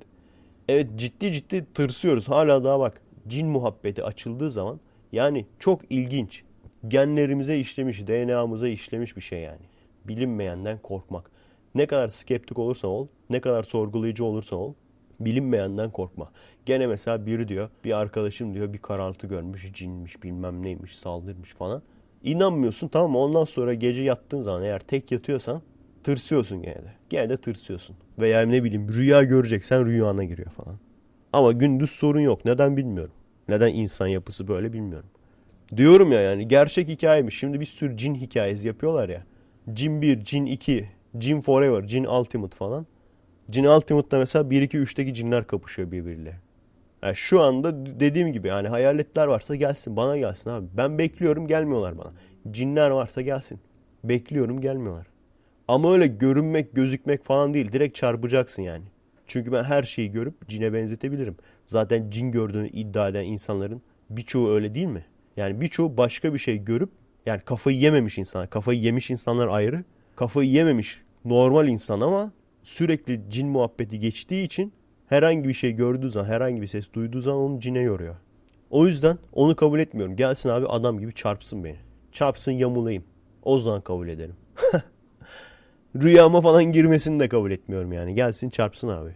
A: Evet ciddi ciddi tırsıyoruz. Hala daha bak cin muhabbeti açıldığı zaman yani çok ilginç. Genlerimize işlemiş, DNA'mıza işlemiş bir şey yani. Bilinmeyenden korkmak. Ne kadar skeptik olursan ol, ne kadar sorgulayıcı olursan ol, bilinmeyenden korkma. Gene mesela biri diyor, bir arkadaşım diyor bir karartı görmüş, cinmiş, bilmem neymiş, saldırmış falan. İnanmıyorsun tamam mı? Ondan sonra gece yattığın zaman eğer tek yatıyorsan tırsıyorsun gene de. Gene de tırsıyorsun. Veya ne bileyim rüya göreceksen rüyana giriyor falan. Ama gündüz sorun yok. Neden bilmiyorum. Neden insan yapısı böyle bilmiyorum. Diyorum ya yani gerçek hikayemiş. Şimdi bir sürü cin hikayesi yapıyorlar ya. Cin 1, Cin 2, Cin Forever, Cin Ultimate falan. Cin Ultimate'da mesela 1 2 3'teki cinler kapışıyor birbiriyle. Yani şu anda dediğim gibi yani hayaletler varsa gelsin bana gelsin abi. Ben bekliyorum gelmiyorlar bana. Cinler varsa gelsin. Bekliyorum gelmiyorlar. Ama öyle görünmek, gözükmek falan değil. Direkt çarpacaksın yani. Çünkü ben her şeyi görüp cine benzetebilirim. Zaten cin gördüğünü iddia eden insanların birçoğu öyle değil mi? Yani birçoğu başka bir şey görüp yani kafayı yememiş insanlar. Kafayı yemiş insanlar ayrı. Kafayı yememiş normal insan ama sürekli cin muhabbeti geçtiği için herhangi bir şey gördüğü zaman, herhangi bir ses duyduğu zaman onu cine yoruyor. O yüzden onu kabul etmiyorum. Gelsin abi adam gibi çarpsın beni. Çarpsın yamulayım. O zaman kabul ederim. Rüyama falan girmesini de kabul etmiyorum yani. Gelsin çarpsın abi.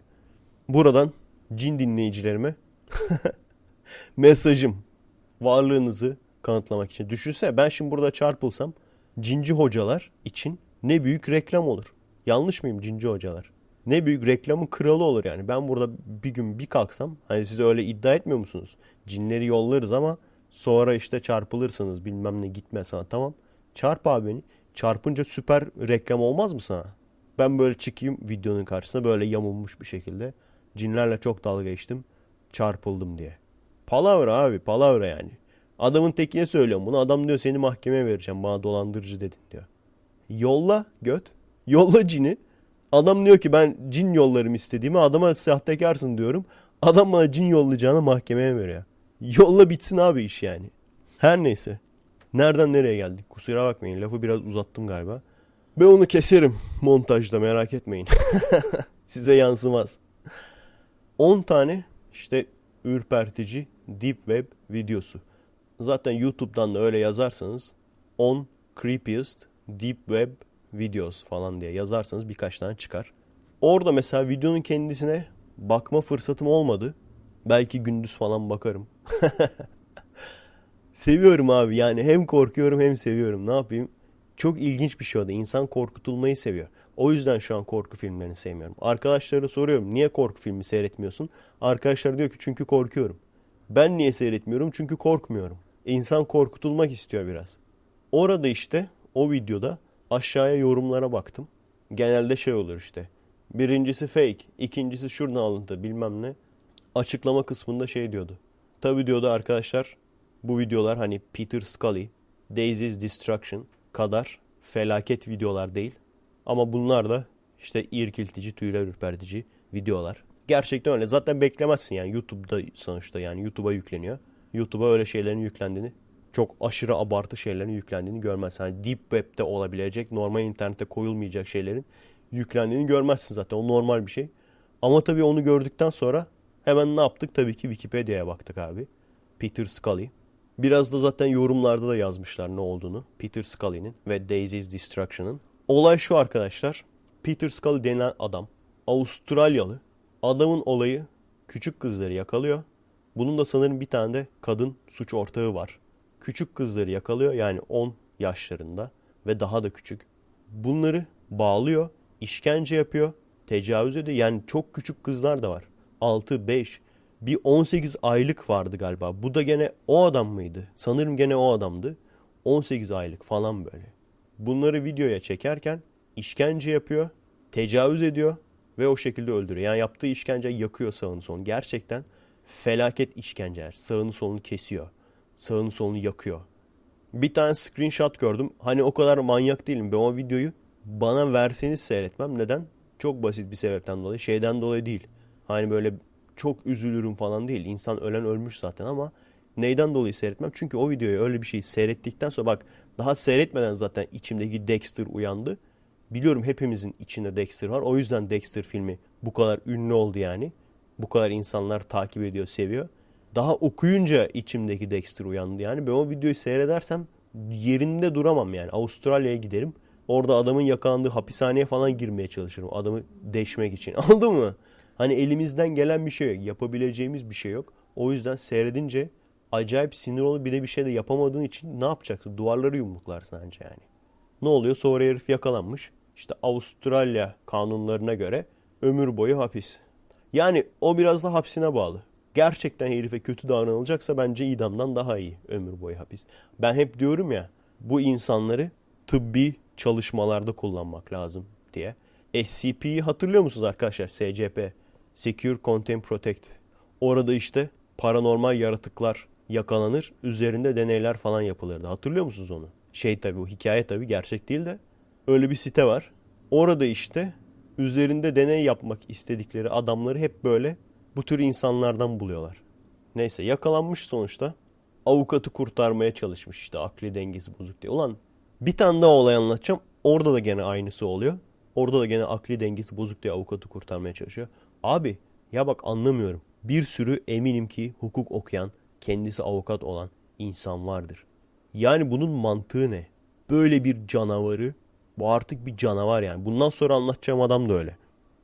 A: Buradan cin dinleyicilerime mesajım. Varlığınızı kanıtlamak için. Düşünsene ben şimdi burada çarpılsam cinci hocalar için ne büyük reklam olur. Yanlış mıyım cinci hocalar? Ne büyük reklamın kralı olur yani. Ben burada bir gün bir kalksam hani siz öyle iddia etmiyor musunuz? Cinleri yollarız ama sonra işte çarpılırsınız bilmem ne gitme sana tamam. Çarp abi. Çarpınca süper reklam olmaz mı sana? Ben böyle çıkayım videonun karşısına böyle yamulmuş bir şekilde. Cinlerle çok dalga geçtim. Çarpıldım diye. Palavra abi palavra yani. Adamın tekine söylüyorum bunu. Adam diyor seni mahkemeye vereceğim. Bana dolandırıcı dedin diyor. Yolla göt. Yolla cini. Adam diyor ki ben cin yollarım istediğimi. Adama sahtekarsın diyorum. Adam bana cin yollayacağını mahkemeye veriyor. Yolla bitsin abi iş yani. Her neyse. Nereden nereye geldik? Kusura bakmayın. Lafı biraz uzattım galiba. Ben onu keserim montajda merak etmeyin. Size yansımaz. 10 tane işte ürpertici deep web videosu. Zaten YouTube'dan da öyle yazarsanız 10 creepiest deep web videos falan diye yazarsanız birkaç tane çıkar. Orada mesela videonun kendisine bakma fırsatım olmadı. Belki gündüz falan bakarım. Seviyorum abi yani hem korkuyorum hem seviyorum. Ne yapayım? Çok ilginç bir şey o da. İnsan korkutulmayı seviyor. O yüzden şu an korku filmlerini sevmiyorum. Arkadaşlara soruyorum niye korku filmi seyretmiyorsun? Arkadaşlar diyor ki çünkü korkuyorum. Ben niye seyretmiyorum? Çünkü korkmuyorum. İnsan korkutulmak istiyor biraz. Orada işte o videoda aşağıya yorumlara baktım. Genelde şey olur işte. Birincisi fake, ikincisi şuradan alıntı bilmem ne. Açıklama kısmında şey diyordu. Tabi diyordu arkadaşlar bu videolar hani Peter Scully, Daisy's Destruction kadar felaket videolar değil. Ama bunlar da işte irkiltici, tüyler ürpertici videolar. Gerçekten öyle. Zaten beklemezsin yani YouTube'da sonuçta yani YouTube'a yükleniyor. YouTube'a öyle şeylerin yüklendiğini, çok aşırı abartı şeylerin yüklendiğini görmezsin. Yani Deep Web'de olabilecek, normal internette koyulmayacak şeylerin yüklendiğini görmezsin zaten. O normal bir şey. Ama tabii onu gördükten sonra hemen ne yaptık? Tabii ki Wikipedia'ya baktık abi. Peter Scully. Biraz da zaten yorumlarda da yazmışlar ne olduğunu. Peter Scully'nin ve Daisy's Destruction'ın. Olay şu arkadaşlar. Peter Scully denen adam Avustralyalı. Adamın olayı küçük kızları yakalıyor. Bunun da sanırım bir tane de kadın suç ortağı var. Küçük kızları yakalıyor yani 10 yaşlarında ve daha da küçük. Bunları bağlıyor, işkence yapıyor, tecavüz ediyor. Yani çok küçük kızlar da var. 6, 5, bir 18 aylık vardı galiba. Bu da gene o adam mıydı? Sanırım gene o adamdı. 18 aylık falan böyle. Bunları videoya çekerken işkence yapıyor, tecavüz ediyor ve o şekilde öldürüyor. Yani yaptığı işkence yakıyor sağını solunu. Gerçekten felaket işkenceler. Sağını solunu kesiyor. Sağını solunu yakıyor. Bir tane screenshot gördüm. Hani o kadar manyak değilim. Ben o videoyu bana verseniz seyretmem. Neden? Çok basit bir sebepten dolayı. Şeyden dolayı değil. Hani böyle çok üzülürüm falan değil. İnsan ölen ölmüş zaten ama neyden dolayı seyretmem? Çünkü o videoyu öyle bir şey seyrettikten sonra bak daha seyretmeden zaten içimdeki Dexter uyandı. Biliyorum hepimizin içinde Dexter var. O yüzden Dexter filmi bu kadar ünlü oldu yani. Bu kadar insanlar takip ediyor, seviyor. Daha okuyunca içimdeki Dexter uyandı yani. Ben o videoyu seyredersem yerinde duramam yani. Avustralya'ya giderim. orada adamın yakalandığı hapishaneye falan girmeye çalışırım. Adamı deşmek için. Anladın mı? Hani elimizden gelen bir şey yok. Yapabileceğimiz bir şey yok. O yüzden seyredince acayip sinir olup bir de bir şey de yapamadığın için ne yapacaksın? Duvarları yumruklarsın anca yani. Ne oluyor? Sonra herif yakalanmış. İşte Avustralya kanunlarına göre ömür boyu hapis. Yani o biraz da hapsine bağlı. Gerçekten herife kötü davranılacaksa bence idamdan daha iyi ömür boyu hapis. Ben hep diyorum ya bu insanları tıbbi çalışmalarda kullanmak lazım diye. SCP'yi hatırlıyor musunuz arkadaşlar? SCP. Secure Content Protect. Orada işte paranormal yaratıklar yakalanır. Üzerinde deneyler falan yapılırdı. Hatırlıyor musunuz onu? Şey tabii bu hikaye tabii gerçek değil de. Öyle bir site var. Orada işte üzerinde deney yapmak istedikleri adamları hep böyle bu tür insanlardan buluyorlar. Neyse yakalanmış sonuçta. Avukatı kurtarmaya çalışmış işte akli dengesi bozuk diye. Ulan bir tane daha olay anlatacağım. Orada da gene aynısı oluyor. Orada da gene akli dengesi bozuk diye avukatı kurtarmaya çalışıyor. Abi ya bak anlamıyorum. Bir sürü eminim ki hukuk okuyan, kendisi avukat olan insan vardır. Yani bunun mantığı ne? Böyle bir canavarı, bu artık bir canavar yani. Bundan sonra anlatacağım adam da öyle.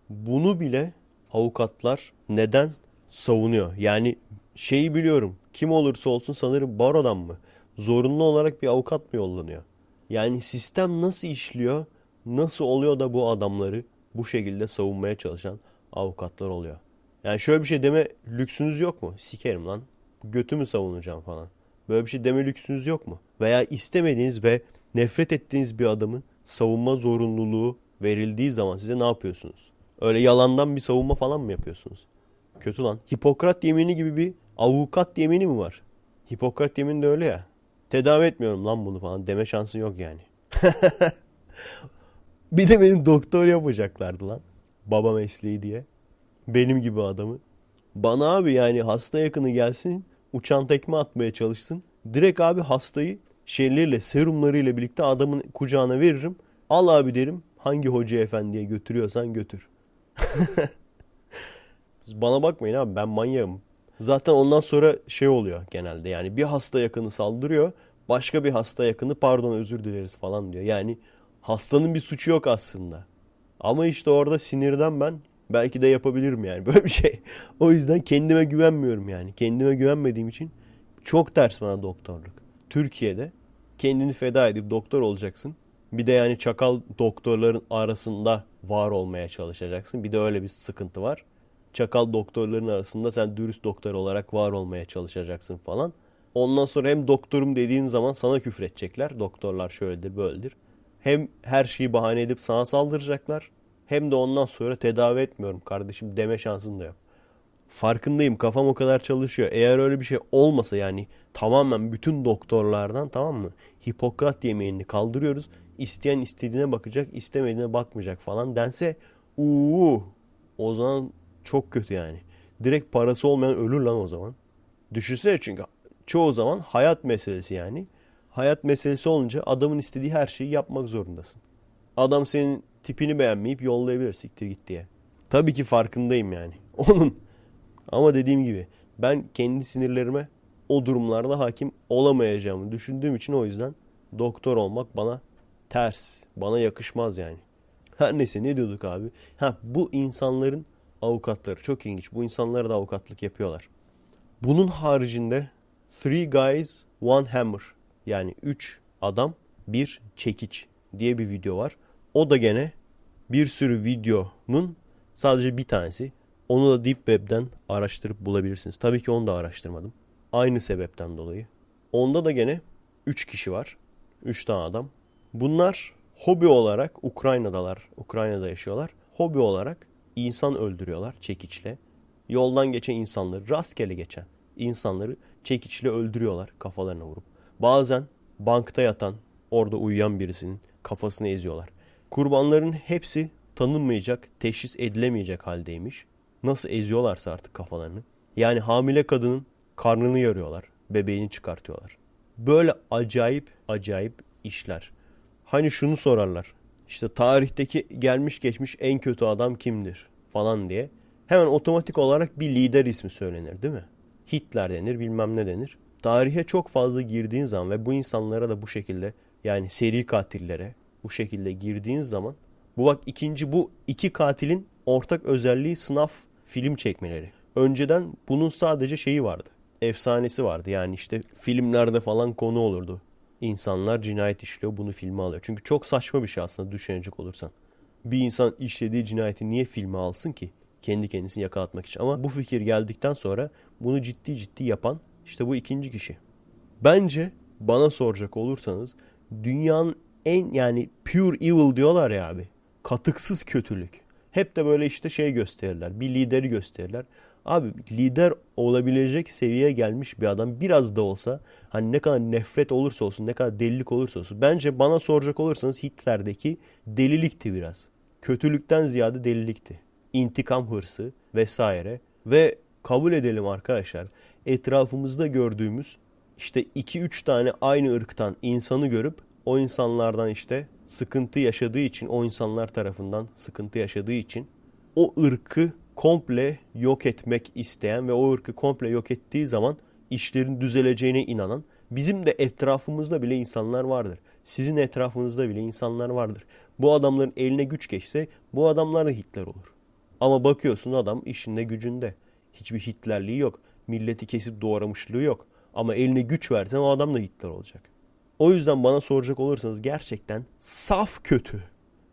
A: Bunu bile avukatlar neden savunuyor? Yani şeyi biliyorum. Kim olursa olsun sanırım barodan mı? Zorunlu olarak bir avukat mı yollanıyor? Yani sistem nasıl işliyor? Nasıl oluyor da bu adamları bu şekilde savunmaya çalışan avukatlar oluyor? Yani şöyle bir şey deme lüksünüz yok mu? Sikerim lan. Götümü savunacağım falan. Böyle bir şey deme lüksünüz yok mu? Veya istemediğiniz ve nefret ettiğiniz bir adamı savunma zorunluluğu verildiği zaman size ne yapıyorsunuz? Öyle yalandan bir savunma falan mı yapıyorsunuz? Kötü lan. Hipokrat yemini gibi bir avukat yemini mi var? Hipokrat yemini de öyle ya. Tedavi etmiyorum lan bunu falan deme şansın yok yani. bir de benim doktor yapacaklardı lan. Baba mesleği diye. Benim gibi adamı. Bana abi yani hasta yakını gelsin uçan tekme atmaya çalışsın. Direkt abi hastayı şeyleriyle serumlarıyla birlikte adamın kucağına veririm. Al abi derim hangi hoca efendiye götürüyorsan götür. Bana bakmayın abi ben manyağım. Zaten ondan sonra şey oluyor genelde yani bir hasta yakını saldırıyor. Başka bir hasta yakını pardon özür dileriz falan diyor. Yani hastanın bir suçu yok aslında. Ama işte orada sinirden ben belki de yapabilirim yani böyle bir şey. O yüzden kendime güvenmiyorum yani. Kendime güvenmediğim için çok ters bana doktorluk. Türkiye'de kendini feda edip doktor olacaksın. Bir de yani çakal doktorların arasında var olmaya çalışacaksın. Bir de öyle bir sıkıntı var. Çakal doktorların arasında sen dürüst doktor olarak var olmaya çalışacaksın falan. Ondan sonra hem doktorum dediğin zaman sana küfredecekler. Doktorlar şöyledir böyledir. Hem her şeyi bahane edip sana saldıracaklar. Hem de ondan sonra tedavi etmiyorum kardeşim deme şansın da yok. Farkındayım kafam o kadar çalışıyor. Eğer öyle bir şey olmasa yani tamamen bütün doktorlardan tamam mı? Hipokrat yemeğini kaldırıyoruz. İsteyen istediğine bakacak, istemediğine bakmayacak falan dense uuu o zaman çok kötü yani. Direkt parası olmayan ölür lan o zaman. Düşünsene çünkü çoğu zaman hayat meselesi yani. Hayat meselesi olunca adamın istediği her şeyi yapmak zorundasın. Adam senin tipini beğenmeyip yollayabilir siktir git diye. Tabii ki farkındayım yani. Onun. Ama dediğim gibi ben kendi sinirlerime o durumlarda hakim olamayacağımı düşündüğüm için o yüzden doktor olmak bana ters. Bana yakışmaz yani. Her neyse ne diyorduk abi? Ha bu insanların avukatları çok ilginç. Bu insanlar da avukatlık yapıyorlar. Bunun haricinde Three Guys One Hammer yani 3 adam bir çekiç diye bir video var. O da gene bir sürü videonun sadece bir tanesi. Onu da Deep Web'den araştırıp bulabilirsiniz. Tabii ki onu da araştırmadım. Aynı sebepten dolayı. Onda da gene 3 kişi var. 3 tane adam. Bunlar hobi olarak Ukrayna'dalar. Ukrayna'da yaşıyorlar. Hobi olarak insan öldürüyorlar çekiçle. Yoldan geçen insanları, rastgele geçen insanları çekiçle öldürüyorlar kafalarına vurup. Bazen bankta yatan, orada uyuyan birisinin kafasını eziyorlar. Kurbanların hepsi tanınmayacak, teşhis edilemeyecek haldeymiş. Nasıl eziyorlarsa artık kafalarını. Yani hamile kadının karnını yarıyorlar, bebeğini çıkartıyorlar. Böyle acayip acayip işler. Hani şunu sorarlar. İşte tarihteki gelmiş geçmiş en kötü adam kimdir falan diye. Hemen otomatik olarak bir lider ismi söylenir değil mi? Hitler denir bilmem ne denir. Tarihe çok fazla girdiğin zaman ve bu insanlara da bu şekilde yani seri katillere bu şekilde girdiğiniz zaman bu bak ikinci bu iki katilin ortak özelliği sınav film çekmeleri. Önceden bunun sadece şeyi vardı. Efsanesi vardı. Yani işte filmlerde falan konu olurdu. İnsanlar cinayet işliyor bunu filme alıyor. Çünkü çok saçma bir şey aslında düşünecek olursan. Bir insan işlediği cinayeti niye filme alsın ki? Kendi kendisini yakalatmak için. Ama bu fikir geldikten sonra bunu ciddi ciddi yapan işte bu ikinci kişi. Bence bana soracak olursanız dünyanın en yani pure evil diyorlar ya abi. Katıksız kötülük. Hep de böyle işte şey gösterirler. Bir lideri gösterirler. Abi lider olabilecek seviyeye gelmiş bir adam biraz da olsa hani ne kadar nefret olursa olsun ne kadar delilik olursa olsun bence bana soracak olursanız Hitler'deki delilikti biraz. Kötülükten ziyade delilikti. İntikam hırsı vesaire ve kabul edelim arkadaşlar etrafımızda gördüğümüz işte 2-3 tane aynı ırktan insanı görüp o insanlardan işte sıkıntı yaşadığı için o insanlar tarafından sıkıntı yaşadığı için o ırkı komple yok etmek isteyen ve o ırkı komple yok ettiği zaman işlerin düzeleceğine inanan bizim de etrafımızda bile insanlar vardır. Sizin etrafınızda bile insanlar vardır. Bu adamların eline güç geçse bu adamlar da Hitler olur. Ama bakıyorsun adam işinde gücünde. Hiçbir Hitlerliği yok. Milleti kesip doğramışlığı yok. Ama eline güç versen o adam da Hitler olacak. O yüzden bana soracak olursanız gerçekten saf kötü,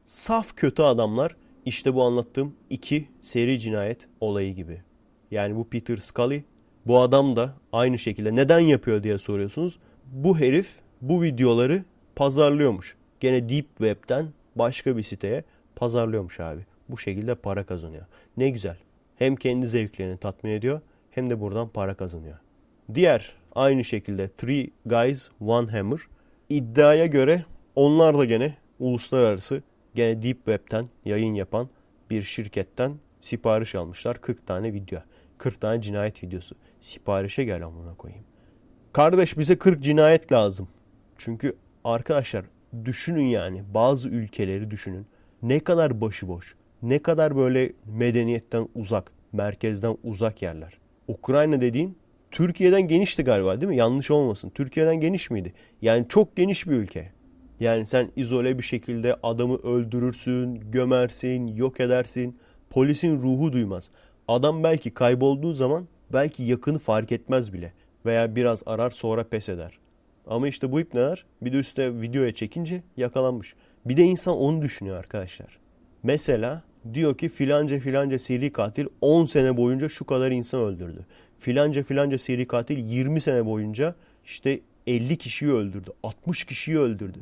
A: saf kötü adamlar işte bu anlattığım iki seri cinayet olayı gibi. Yani bu Peter Scully, bu adam da aynı şekilde neden yapıyor diye soruyorsunuz. Bu herif bu videoları pazarlıyormuş. Gene Deep Web'den başka bir siteye pazarlıyormuş abi. Bu şekilde para kazanıyor. Ne güzel. Hem kendi zevklerini tatmin ediyor hem de buradan para kazanıyor. Diğer aynı şekilde Three Guys One Hammer iddiaya göre onlar da gene uluslararası gene Deep Web'ten yayın yapan bir şirketten sipariş almışlar. 40 tane video. 40 tane cinayet videosu. Siparişe gel amına koyayım. Kardeş bize 40 cinayet lazım. Çünkü arkadaşlar düşünün yani bazı ülkeleri düşünün. Ne kadar başıboş, ne kadar böyle medeniyetten uzak, merkezden uzak yerler. Ukrayna dediğin Türkiye'den genişti galiba değil mi? Yanlış olmasın. Türkiye'den geniş miydi? Yani çok geniş bir ülke. Yani sen izole bir şekilde adamı öldürürsün, gömersin, yok edersin. Polisin ruhu duymaz. Adam belki kaybolduğu zaman belki yakını fark etmez bile. Veya biraz arar sonra pes eder. Ama işte bu ipneler bir de üstüne videoya çekince yakalanmış. Bir de insan onu düşünüyor arkadaşlar. Mesela diyor ki filanca filanca seri katil 10 sene boyunca şu kadar insan öldürdü. Filanca filanca seri katil 20 sene boyunca işte 50 kişiyi öldürdü, 60 kişiyi öldürdü,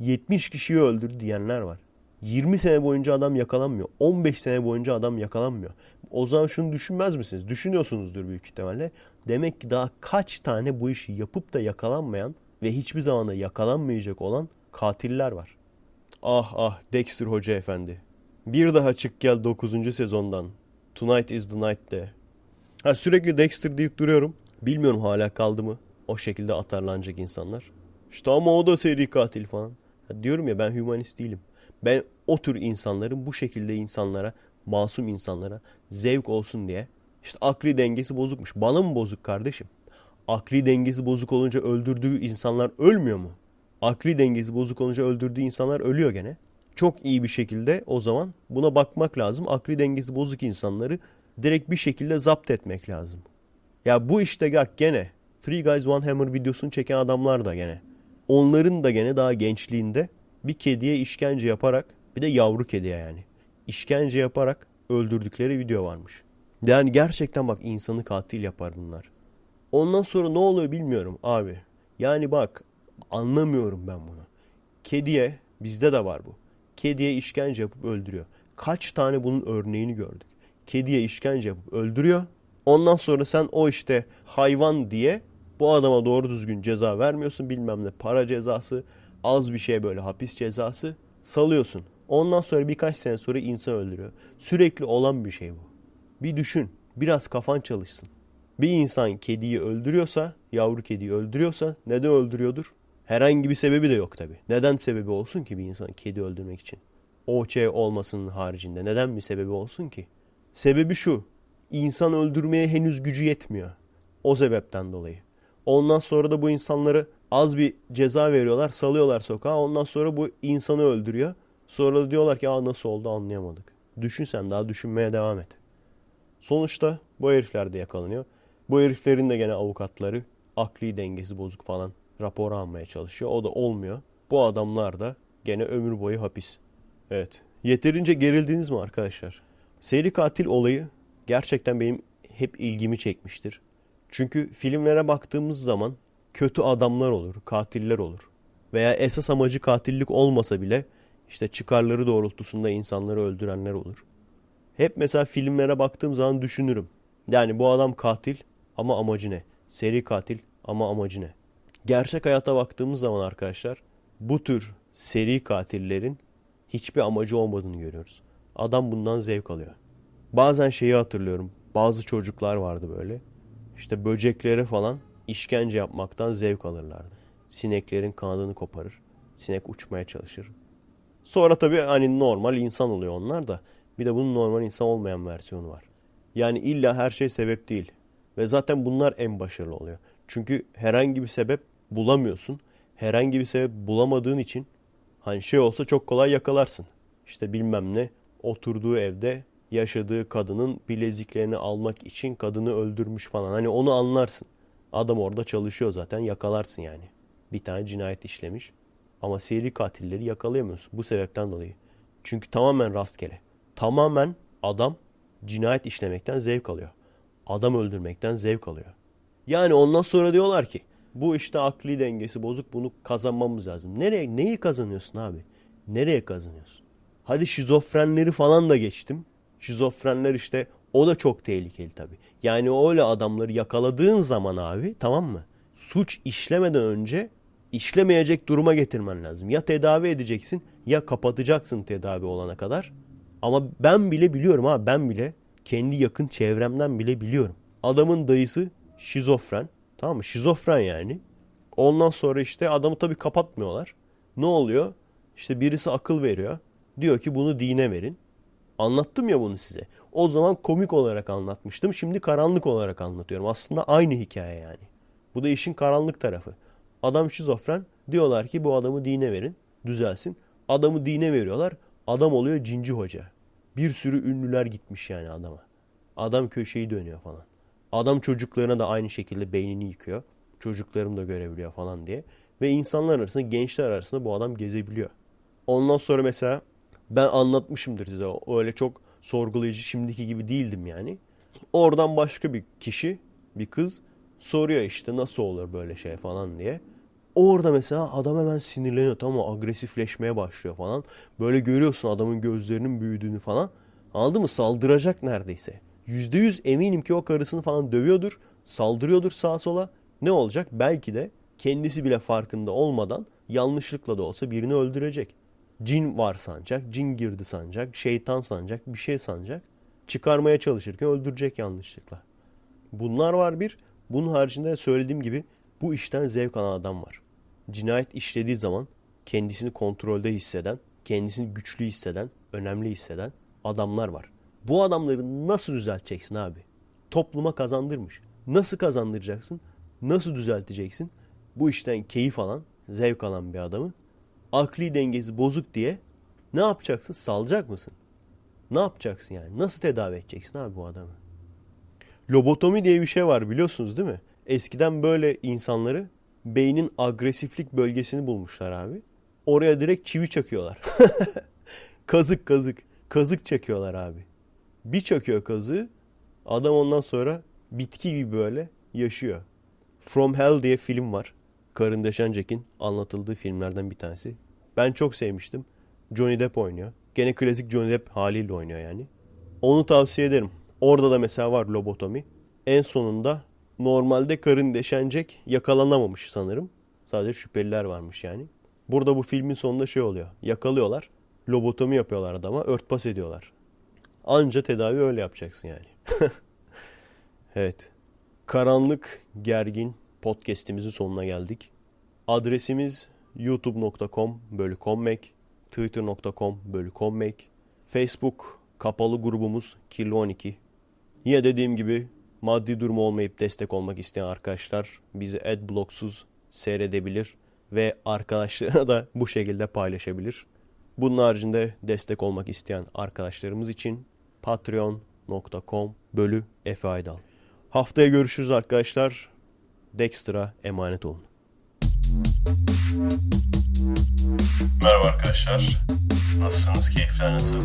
A: 70 kişiyi öldürdü diyenler var. 20 sene boyunca adam yakalanmıyor. 15 sene boyunca adam yakalanmıyor. O zaman şunu düşünmez misiniz? Düşünüyorsunuzdur büyük ihtimalle. Demek ki daha kaç tane bu işi yapıp da yakalanmayan ve hiçbir zaman da yakalanmayacak olan katiller var. Ah ah Dexter Hoca Efendi. Bir daha çık gel 9. sezondan. Tonight is the night de. Ha, sürekli Dexter deyip duruyorum. Bilmiyorum hala kaldı mı o şekilde atarlanacak insanlar. İşte ama o da seri katil falan. Diyorum ya ben humanist değilim. Ben o tür insanların bu şekilde insanlara, masum insanlara zevk olsun diye işte akli dengesi bozukmuş. Bana mı bozuk kardeşim? Akli dengesi bozuk olunca öldürdüğü insanlar ölmüyor mu? Akli dengesi bozuk olunca öldürdüğü insanlar ölüyor gene. Çok iyi bir şekilde o zaman buna bakmak lazım. Akli dengesi bozuk insanları direkt bir şekilde zapt etmek lazım. Ya bu işte gene Three Guys One Hammer videosunu çeken adamlar da gene. Onların da gene daha gençliğinde bir kediye işkence yaparak bir de yavru kediye yani işkence yaparak öldürdükleri video varmış. Yani gerçekten bak insanı katil yapar bunlar. Ondan sonra ne oluyor bilmiyorum abi. Yani bak anlamıyorum ben bunu. Kediye bizde de var bu. Kediye işkence yapıp öldürüyor. Kaç tane bunun örneğini gördük. Kediye işkence yapıp öldürüyor. Ondan sonra sen o işte hayvan diye bu adama doğru düzgün ceza vermiyorsun bilmem ne para cezası az bir şey böyle hapis cezası salıyorsun. Ondan sonra birkaç sene sonra insan öldürüyor. Sürekli olan bir şey bu. Bir düşün biraz kafan çalışsın. Bir insan kediyi öldürüyorsa, yavru kediyi öldürüyorsa neden öldürüyordur? Herhangi bir sebebi de yok tabi. Neden sebebi olsun ki bir insan kedi öldürmek için? O olmasının haricinde neden bir sebebi olsun ki? Sebebi şu. İnsan öldürmeye henüz gücü yetmiyor. O sebepten dolayı. Ondan sonra da bu insanları Az bir ceza veriyorlar, salıyorlar sokağa. Ondan sonra bu insanı öldürüyor. Sonra da diyorlar ki Aa, nasıl oldu anlayamadık. Düşün sen daha düşünmeye devam et. Sonuçta bu herifler de yakalanıyor. Bu heriflerin de gene avukatları akli dengesi bozuk falan rapor almaya çalışıyor. O da olmuyor. Bu adamlar da gene ömür boyu hapis. Evet. Yeterince gerildiniz mi arkadaşlar? Seri katil olayı gerçekten benim hep ilgimi çekmiştir. Çünkü filmlere baktığımız zaman kötü adamlar olur, katiller olur. Veya esas amacı katillik olmasa bile işte çıkarları doğrultusunda insanları öldürenler olur. Hep mesela filmlere baktığım zaman düşünürüm. Yani bu adam katil ama amacı ne? Seri katil ama amacı ne? Gerçek hayata baktığımız zaman arkadaşlar bu tür seri katillerin hiçbir amacı olmadığını görüyoruz. Adam bundan zevk alıyor. Bazen şeyi hatırlıyorum. Bazı çocuklar vardı böyle. İşte böceklere falan işkence yapmaktan zevk alırlardı. Sineklerin kanadını koparır. Sinek uçmaya çalışır. Sonra tabii hani normal insan oluyor onlar da. Bir de bunun normal insan olmayan versiyonu var. Yani illa her şey sebep değil. Ve zaten bunlar en başarılı oluyor. Çünkü herhangi bir sebep bulamıyorsun. Herhangi bir sebep bulamadığın için hani şey olsa çok kolay yakalarsın. İşte bilmem ne oturduğu evde yaşadığı kadının bileziklerini almak için kadını öldürmüş falan. Hani onu anlarsın. Adam orada çalışıyor zaten yakalarsın yani. Bir tane cinayet işlemiş. Ama seri katilleri yakalayamıyorsun bu sebepten dolayı. Çünkü tamamen rastgele. Tamamen adam cinayet işlemekten zevk alıyor. Adam öldürmekten zevk alıyor. Yani ondan sonra diyorlar ki bu işte akli dengesi bozuk bunu kazanmamız lazım. Nereye neyi kazanıyorsun abi? Nereye kazanıyorsun? Hadi şizofrenleri falan da geçtim. Şizofrenler işte o da çok tehlikeli tabii. Yani öyle adamları yakaladığın zaman abi tamam mı? Suç işlemeden önce işlemeyecek duruma getirmen lazım. Ya tedavi edeceksin ya kapatacaksın tedavi olana kadar. Ama ben bile biliyorum ha ben bile kendi yakın çevremden bile biliyorum. Adamın dayısı şizofren. Tamam mı? Şizofren yani. Ondan sonra işte adamı tabii kapatmıyorlar. Ne oluyor? İşte birisi akıl veriyor. Diyor ki bunu dine verin. Anlattım ya bunu size. O zaman komik olarak anlatmıştım. Şimdi karanlık olarak anlatıyorum. Aslında aynı hikaye yani. Bu da işin karanlık tarafı. Adam şizofren. Diyorlar ki bu adamı dine verin. Düzelsin. Adamı dine veriyorlar. Adam oluyor cinci hoca. Bir sürü ünlüler gitmiş yani adama. Adam köşeyi dönüyor falan. Adam çocuklarına da aynı şekilde beynini yıkıyor. Çocuklarım da görebiliyor falan diye. Ve insanlar arasında, gençler arasında bu adam gezebiliyor. Ondan sonra mesela ben anlatmışımdır size. Öyle çok sorgulayıcı şimdiki gibi değildim yani. Oradan başka bir kişi, bir kız soruyor işte nasıl olur böyle şey falan diye. Orada mesela adam hemen sinirleniyor tamam agresifleşmeye başlıyor falan. Böyle görüyorsun adamın gözlerinin büyüdüğünü falan. Anladın mı? Saldıracak neredeyse. Yüzde yüz eminim ki o karısını falan dövüyordur. Saldırıyordur sağa sola. Ne olacak? Belki de kendisi bile farkında olmadan yanlışlıkla da olsa birini öldürecek. Cin var sanacak, cin girdi sanacak, şeytan sanacak, bir şey sanacak. Çıkarmaya çalışırken öldürecek yanlışlıkla. Bunlar var bir. Bunun haricinde söylediğim gibi bu işten zevk alan adam var. Cinayet işlediği zaman kendisini kontrolde hisseden, kendisini güçlü hisseden, önemli hisseden adamlar var. Bu adamları nasıl düzelteceksin abi? Topluma kazandırmış. Nasıl kazandıracaksın? Nasıl düzelteceksin? Bu işten keyif alan, zevk alan bir adamı akli dengesi bozuk diye ne yapacaksın? Salacak mısın? Ne yapacaksın yani? Nasıl tedavi edeceksin abi bu adamı? Lobotomi diye bir şey var biliyorsunuz değil mi? Eskiden böyle insanları beynin agresiflik bölgesini bulmuşlar abi. Oraya direkt çivi çakıyorlar. kazık kazık. Kazık çakıyorlar abi. Bir çakıyor kazığı. Adam ondan sonra bitki gibi böyle yaşıyor. From Hell diye film var. Karın Deşencek'in anlatıldığı filmlerden bir tanesi. Ben çok sevmiştim. Johnny Depp oynuyor. Gene klasik Johnny Depp haliyle oynuyor yani. Onu tavsiye ederim. Orada da mesela var lobotomi. En sonunda normalde karın deşencek yakalanamamış sanırım. Sadece şüpheliler varmış yani. Burada bu filmin sonunda şey oluyor. Yakalıyorlar. Lobotomi yapıyorlar adama. Örtbas ediyorlar. Anca tedavi öyle yapacaksın yani. evet. Karanlık, gergin, podcast'imizin sonuna geldik. Adresimiz youtube.com bölü kommek, twitter.com bölü kommek, Facebook kapalı grubumuz Kirli 12. Yine dediğim gibi maddi durumu olmayıp destek olmak isteyen arkadaşlar bizi adblocksuz seyredebilir ve arkadaşlarına da bu şekilde paylaşabilir. Bunun haricinde destek olmak isteyen arkadaşlarımız için patreon.com bölü Efe Aydal. Haftaya görüşürüz arkadaşlar. Dexter'a emanet olun. Merhaba arkadaşlar. Nasılsınız? Keyifler nasıl?